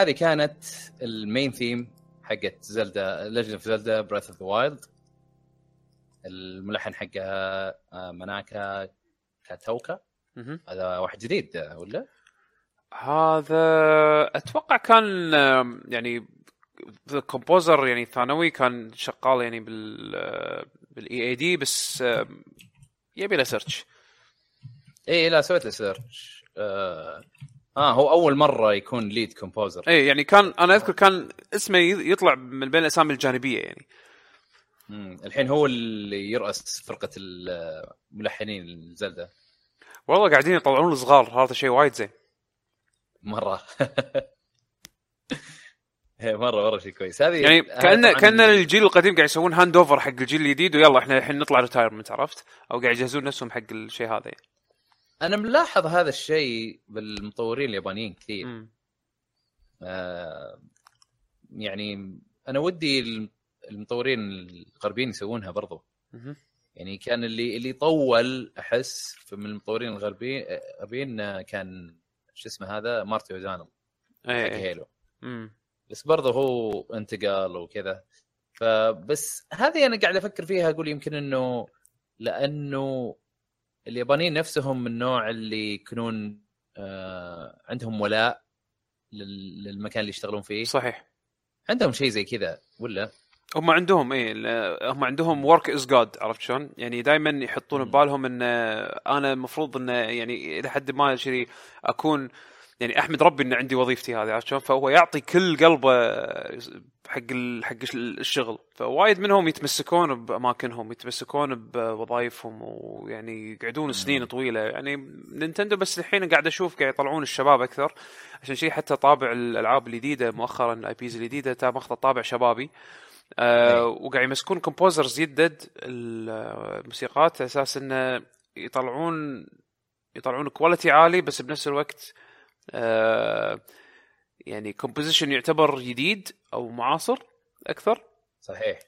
هذه كانت ال main theme حقت Zelda Legend of Zelda Breath of the Wild الملحن حقها آه، ماناكا كاتاوكا. هذا واحد جديد آه، ولا؟ هذا أتوقع كان يعني ال composer يعني ثانوي كان شغال يعني بال بال EAD بس يبي له search اي لا سويت له search آه هو أول مرة يكون lead composer اي يعني كان أنا أذكر كان اسمه يطلع من بين الأسامي الجانبية يعني مم. الحين هو اللي يرأس فرقة الملحنين Zelda والله قاعدين يطلعون الصغار هذا شيء وايد زين مرة <laughs> إيه، مرة مرة شيء كويس هذه يعني كأن كأن الجيل القديم قاعد يسوون hand over حق الجيل الجديد ويلا إحنا الحين نطلع retirement عرفت؟ أو قاعد يجهزون نفسهم حق الشيء هذا يعني. أنا ملاحظ هذا الشيء بالمطورين اليابانيين كثير مم. آه يعني أنا ودي المطورين الغربيين يسوونها برضو مهم. يعني كان اللي اللي طول أحس من المطورين الغربيين الغربيين آه، كان شو اسمه هذا مارتي أوزانو حق إيه إيه هيلو مم. بس برضه هو انتقال وكذا فبس هذه أنا قاعد أفكر فيها أقول يمكن إنه لأنه اليابانيين نفسهم من النوع اللي يكونون آه عندهم ولاء لل- للمكان اللي يشتغلون فيه صحيح عندهم شيء زي كذا ولا هم عندهم ال- هم عندهم work is God عرفت شلون؟ يعني دائما يحطون. ببالهم إن أنا المفروض إن يعني إلى حد ما شيء أكون يعني أحمد ربي ان عندي وظيفتي هذه عرفت شلون؟ فهو يعطي كل قلبه حق حق الشغل. فوايد منهم يتمسكون بأماكنهم يتمسكون بوظائفهم ويعني يقعدون سنين طويلة. يعني Nintendo بس الحين قاعد أشوف قاعد يطلعون الشباب أكثر. عشان شيء حتى طابع الألعاب الجديدة مؤخرا ال IPs الجديدة تا- ماخذة طابع شبابي. آه أي. وقاعد يمسكون composers جدد الموسيقات على أساس إنه يطلعون يطلعون quality عالي بس بنفس الوقت آه يعني composition يعتبر جديد أو معاصر أكثر. صحيح.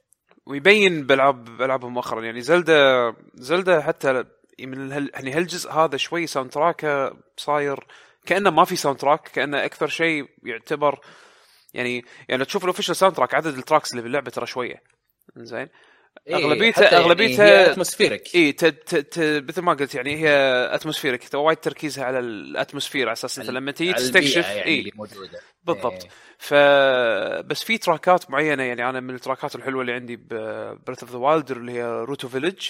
ويبين بالعاب بألعابهم مؤخرا. يعني Zelda Zelda حتى من هال يعني هالجزء هذا شوي soundtrack صاير كأنه ما في soundtrack كأنه أكثر شيء يعتبر يعني يعني تشوف ال official soundtrack عدد ال tracks اللي باللعبة ترى شوية. زين أغلبيتها- أغلبيتها- هي atmospheric اي ت- ت- ت- مثل ما قلت يعني هي atmospheric وايد تركيزها على ال atmosphere على أساس انت لما تيجي على البيئة تستكشف يعني اي اللي موجودة بالضبط إيه. ف بس في تراكات معينة يعني أنا من التراكات الحلوة اللي عندي Breath of the Wild اللي هي Rito Village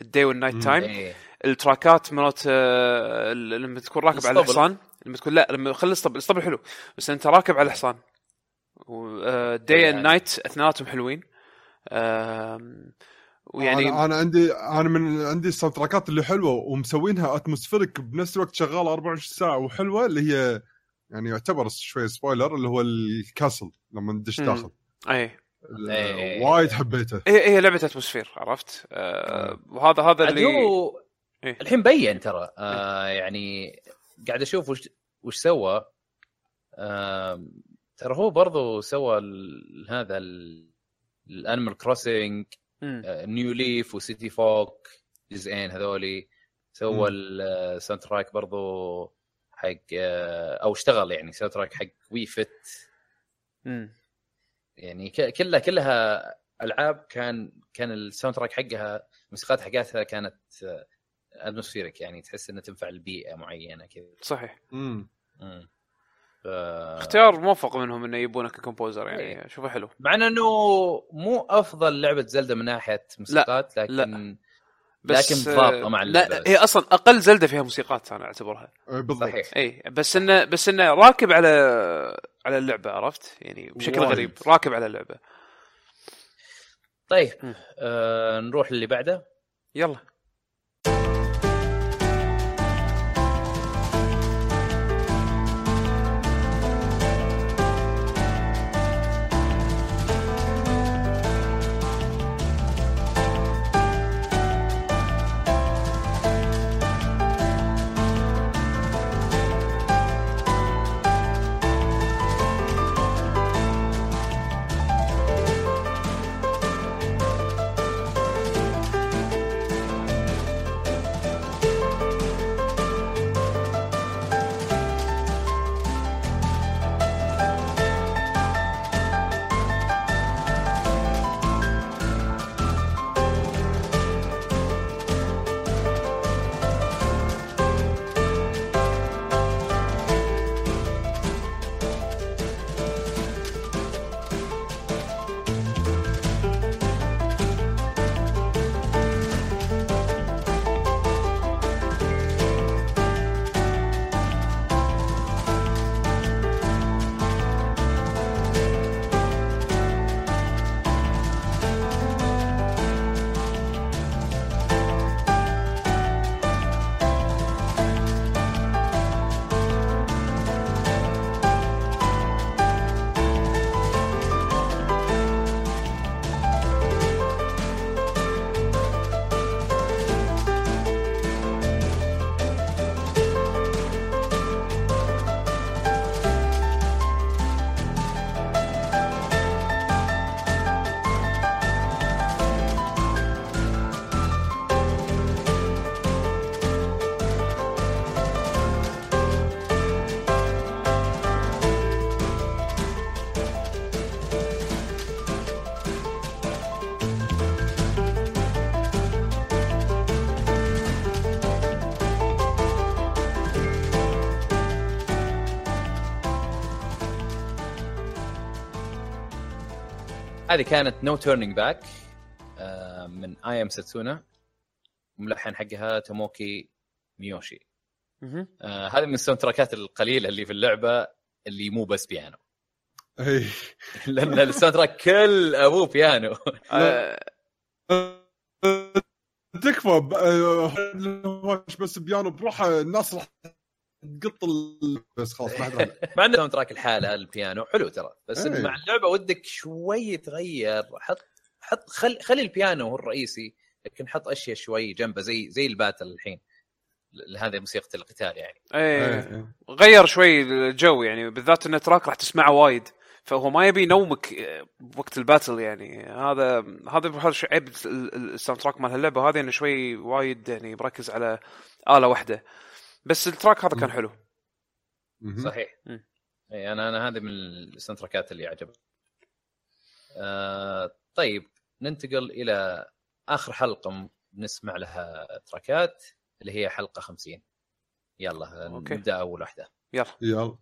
ال day وال night. time إيه. التراكات مرات آه، لما تكون راكب على الاسطبل. الحصان لما تكون لا لما خلي الاسطبل الاسطبل حلو بس أنت راكب على الحصان يعني. and night أثنيناتهم حلوين ويعني أنا أنا عندي أنا من عندي ال soundtrackات اللي حلوة ومسوينها atmospheric بنفس الوقت شغاله 24 ساعة وحلوة اللي هي يعني يعتبر شوية spoiler اللي هو ال castle لما ندش. داخل. أي. إيه. وايد حبيته. هي هي لعبة atmosphere عرفت؟ آه، وهذا هذا اللي هو إيه. الحين بين ترى. آه يعني قاعد أشوف وش وش سوى. آه ترى هو برضو سوى ال- هذا ال Animal Crossing. New Leaf و City Folk جزئين هذولي سوى. ال soundtrack برضو حق آه، أو اشتغل يعني soundtrack حق Wii Fit مم. يعني ك- كلها كلها ألعاب كان كان ال soundtrack حقها الموسيقات حقتها كانت atmospheric يعني تحس إنها تنفع لبيئة معينة كذا صحيح امم. اختيار موفق منهم إنه يبونك ككومبوزر يعني. إيه. شوفه حلو. مع إنه مو أفضل لعبة زلدة من ناحية موسيقات لكن لا. بس لكن ضابطة مع اللعبة. لا هي أصلا أقل زلدة فيها موسيقات أنا أعتبرها. بالضبط. صحيح. اي بس انه بس إنه راكب على على اللعبة عرفت؟ يعني بشكل وايد. غريب راكب على اللعبة. طيب. آه نروح اللي بعده. يلا. هذه كانت No Turning Back من I Am Setsuna ملحن حقها توموكي ميوشي. آه هذه من ال soundtrackات القليلة اللي في اللعبة اللي مو بس بيانو. <laughs> لأن ال soundtrack كل أبوه بيانو. <laughs> تكفى ب- آه، بس بيانو بروحه الناس راح تقط ال- بس خلاص ما حد مع إنه ال soundtrack لحاله البيانو حلو ترى. بس إيه. مع اللعبة ودك شوي تغير. حط حط خل خلي البيانو هو الرئيسي لكن حط أشياء شوي جنبه زي زي ال battle الحين. هذه موسيقى القتال يعني. إيه. إيه. غير شوي الجو يعني. بالذات إن track راح تسمعه وايد. فهو ما يبي ينومك آه، بوقت ال battle يعني. هذا هذا عيب ال- ال- ال soundtrack مال هاللعبة. هذه إنه شوي وايد يعني مركز على آلة واحدة. بس ال track هذا كان حلو. صحيح. إي أنا أنا هذه من ال soundtrackات اللي عجبت آه طيب ننتقل إلى آخر حلقة م- نسمع لها trackات اللي هي حلقة 50 يلا أوكي. نبدأ أول واحدة. يلا. يلا.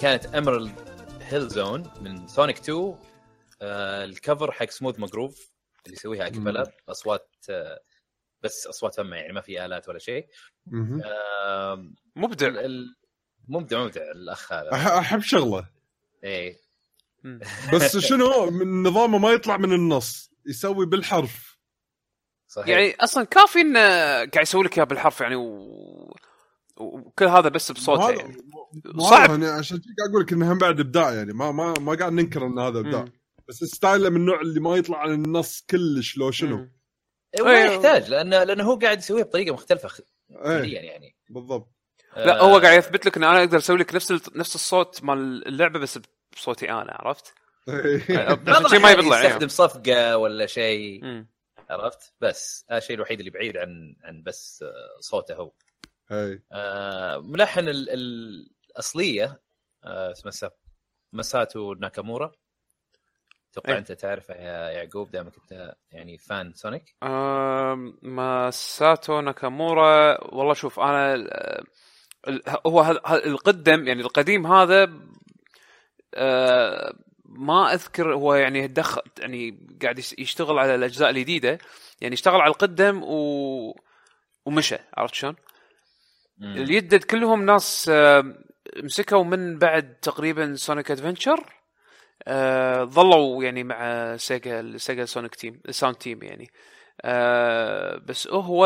كانت Emerald Hill Zone من Sonic 2 آه ال cover حق Smooth McGroove اللي يسويها a cappella أصوات آه بس أصوات فمه يعني ما في آلات ولا شيء. آه مبدع. مبدع مبدع الأخ هذا. أحب شغله. إيه. <laughs> بس شنو من نظامه ما يطلع من النص يسوي بالحرف. صحيح. يعني أصلا كافي انه قاعد يسوي لك إياه بالحرف يعني و... وكل هذا بس بصوته يعني. صعب. يعني عشان كذا قاعد أقول لك إنه هم بعد إبداع يعني ما ما ما قاعد ننكر إن هذا إبداع مم. بس ستايله من النوع اللي ما يطلع عن النص كلش لو شنو. إيه، وما أيوه. يحتاج لأنه لأنه هو قاعد يسويها بطريقة مختلفة إيه فعليا يعني بالضبط لا آه، هو قاعد يثبت لك إن أنا أقدر أسوي لك نفس نفس الصوت مال اللعبة بس بصوتي أنا عرفت؟ إيه. <laughs> بعض شيء ما يطلع يعني. يستخدم صفقة ولا شيء. عرفت بس هذا الشيء الوحيد اللي بعيد عن عن بس آه، صوته هو إيه. آه، ملحن ال- ال- الاصليه آه، اسمه ما- ماساتو ناكامورا أتوقع إيه. أنت تعرفه يا يعقوب دائما كنت يعني fan Sonic ماساتو ناكامورا والله شوف أنا ال- هو القدم يعني القديم هذا آه، ما أذكر هو يعني دخل يعني قاعد يشتغل على الأجزاء الجديدة يعني اشتغل على القدم و ومشى عرفت شلون؟ اليدد كلهم ناس آه، مسكوا من بعد تقريبا Sonic Adventure آه ظلوا يعني مع Sega Sega Sonic Team sound team يعني. آه بس هو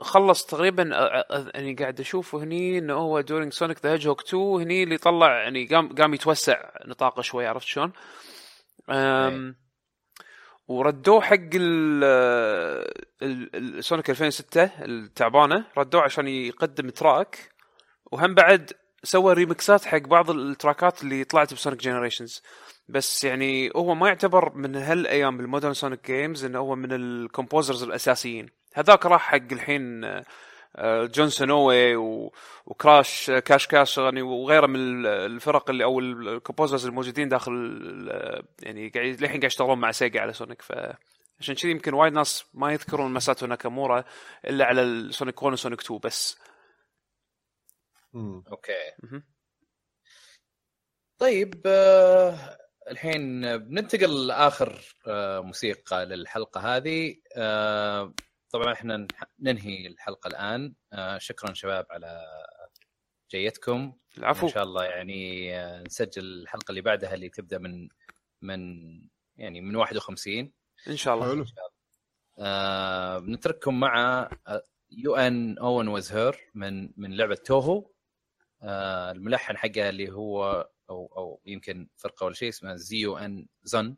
خلص تقريبا آه، آه، يعني قاعد اشوفه هني إنه هو during Sonic the Hedgehog 2 هني اللي طلع يعني قام قام يتوسع نطاقه شوي عرفت شلون؟ آم، وردوه حق ال- ال- ال- Sonic 2006 التعبانة ردوه عشان يقدم track. وهم بعد سوى remixات حق بعض ال trackات اللي طلعت ب Sonic Generations بس يعني هو ما يعتبر من هالأيام بال modern Sonic games إنه هو من ال composers الأساسيين. هذاك راح حق الحين آه، جون سنوي و Crush كاش Cash Cash يعني وغيره من ال- الفرق اللي أو ال- ال composers الموجودين داخل يعني قاعد للحين قاعد يشتغلون مع Sega على Sonic. ف عشان كذي يمكن وايد ناس ما يذكرون ماساتو ناكامورا إلا على ال Sonic 1 و Sonic 2 بس. مم. أوكي. مهم. طيب آه، الحين بننتقل لآخر آه، موسيقى للحلقة هذه. آه، طبعا إحنا ننهي الحلقة الآن. آه، شكرا شباب على جيتكم العفو. ان شاء الله يعني آه، نسجل الحلقة اللي بعدها اللي تبدأ من من يعني من 51 إن شاء الله. حلو. آه بنترككم مع U.N. Owen Was Her من من لعبة توهو. آه الملحن حقها اللي هو أو أو يمكن فرقة ولا شيء اسمها ZUN أن ZUN.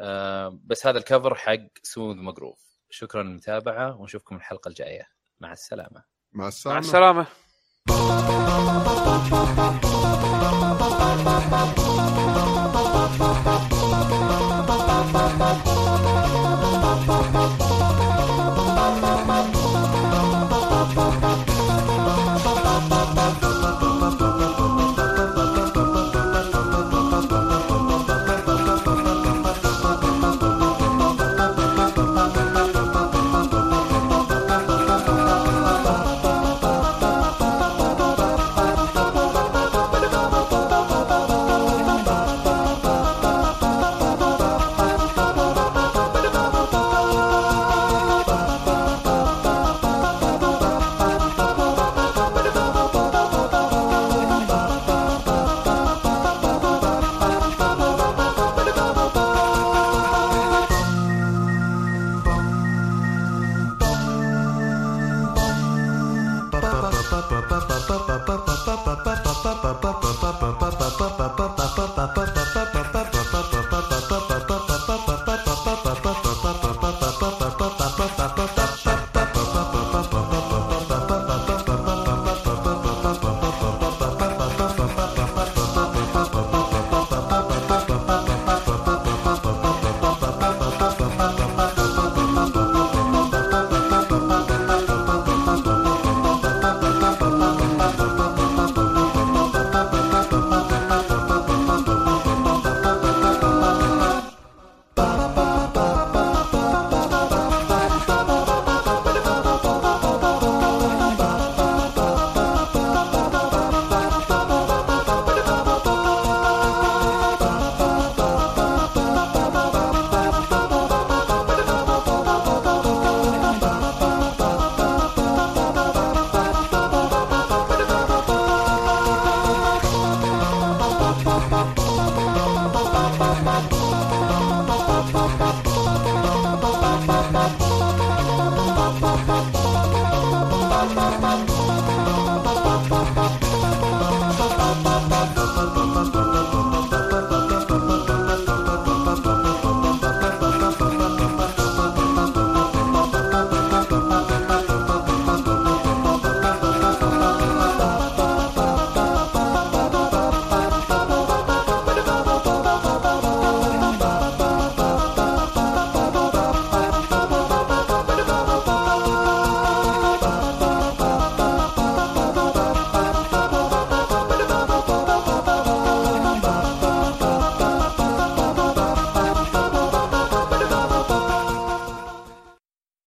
آه بس هذا ال cover حق Smooth McGroove. شكرا للمتابعة ونشوفكم الحلقة الجاية. مع السلامة. مع مع السلامه السلامة.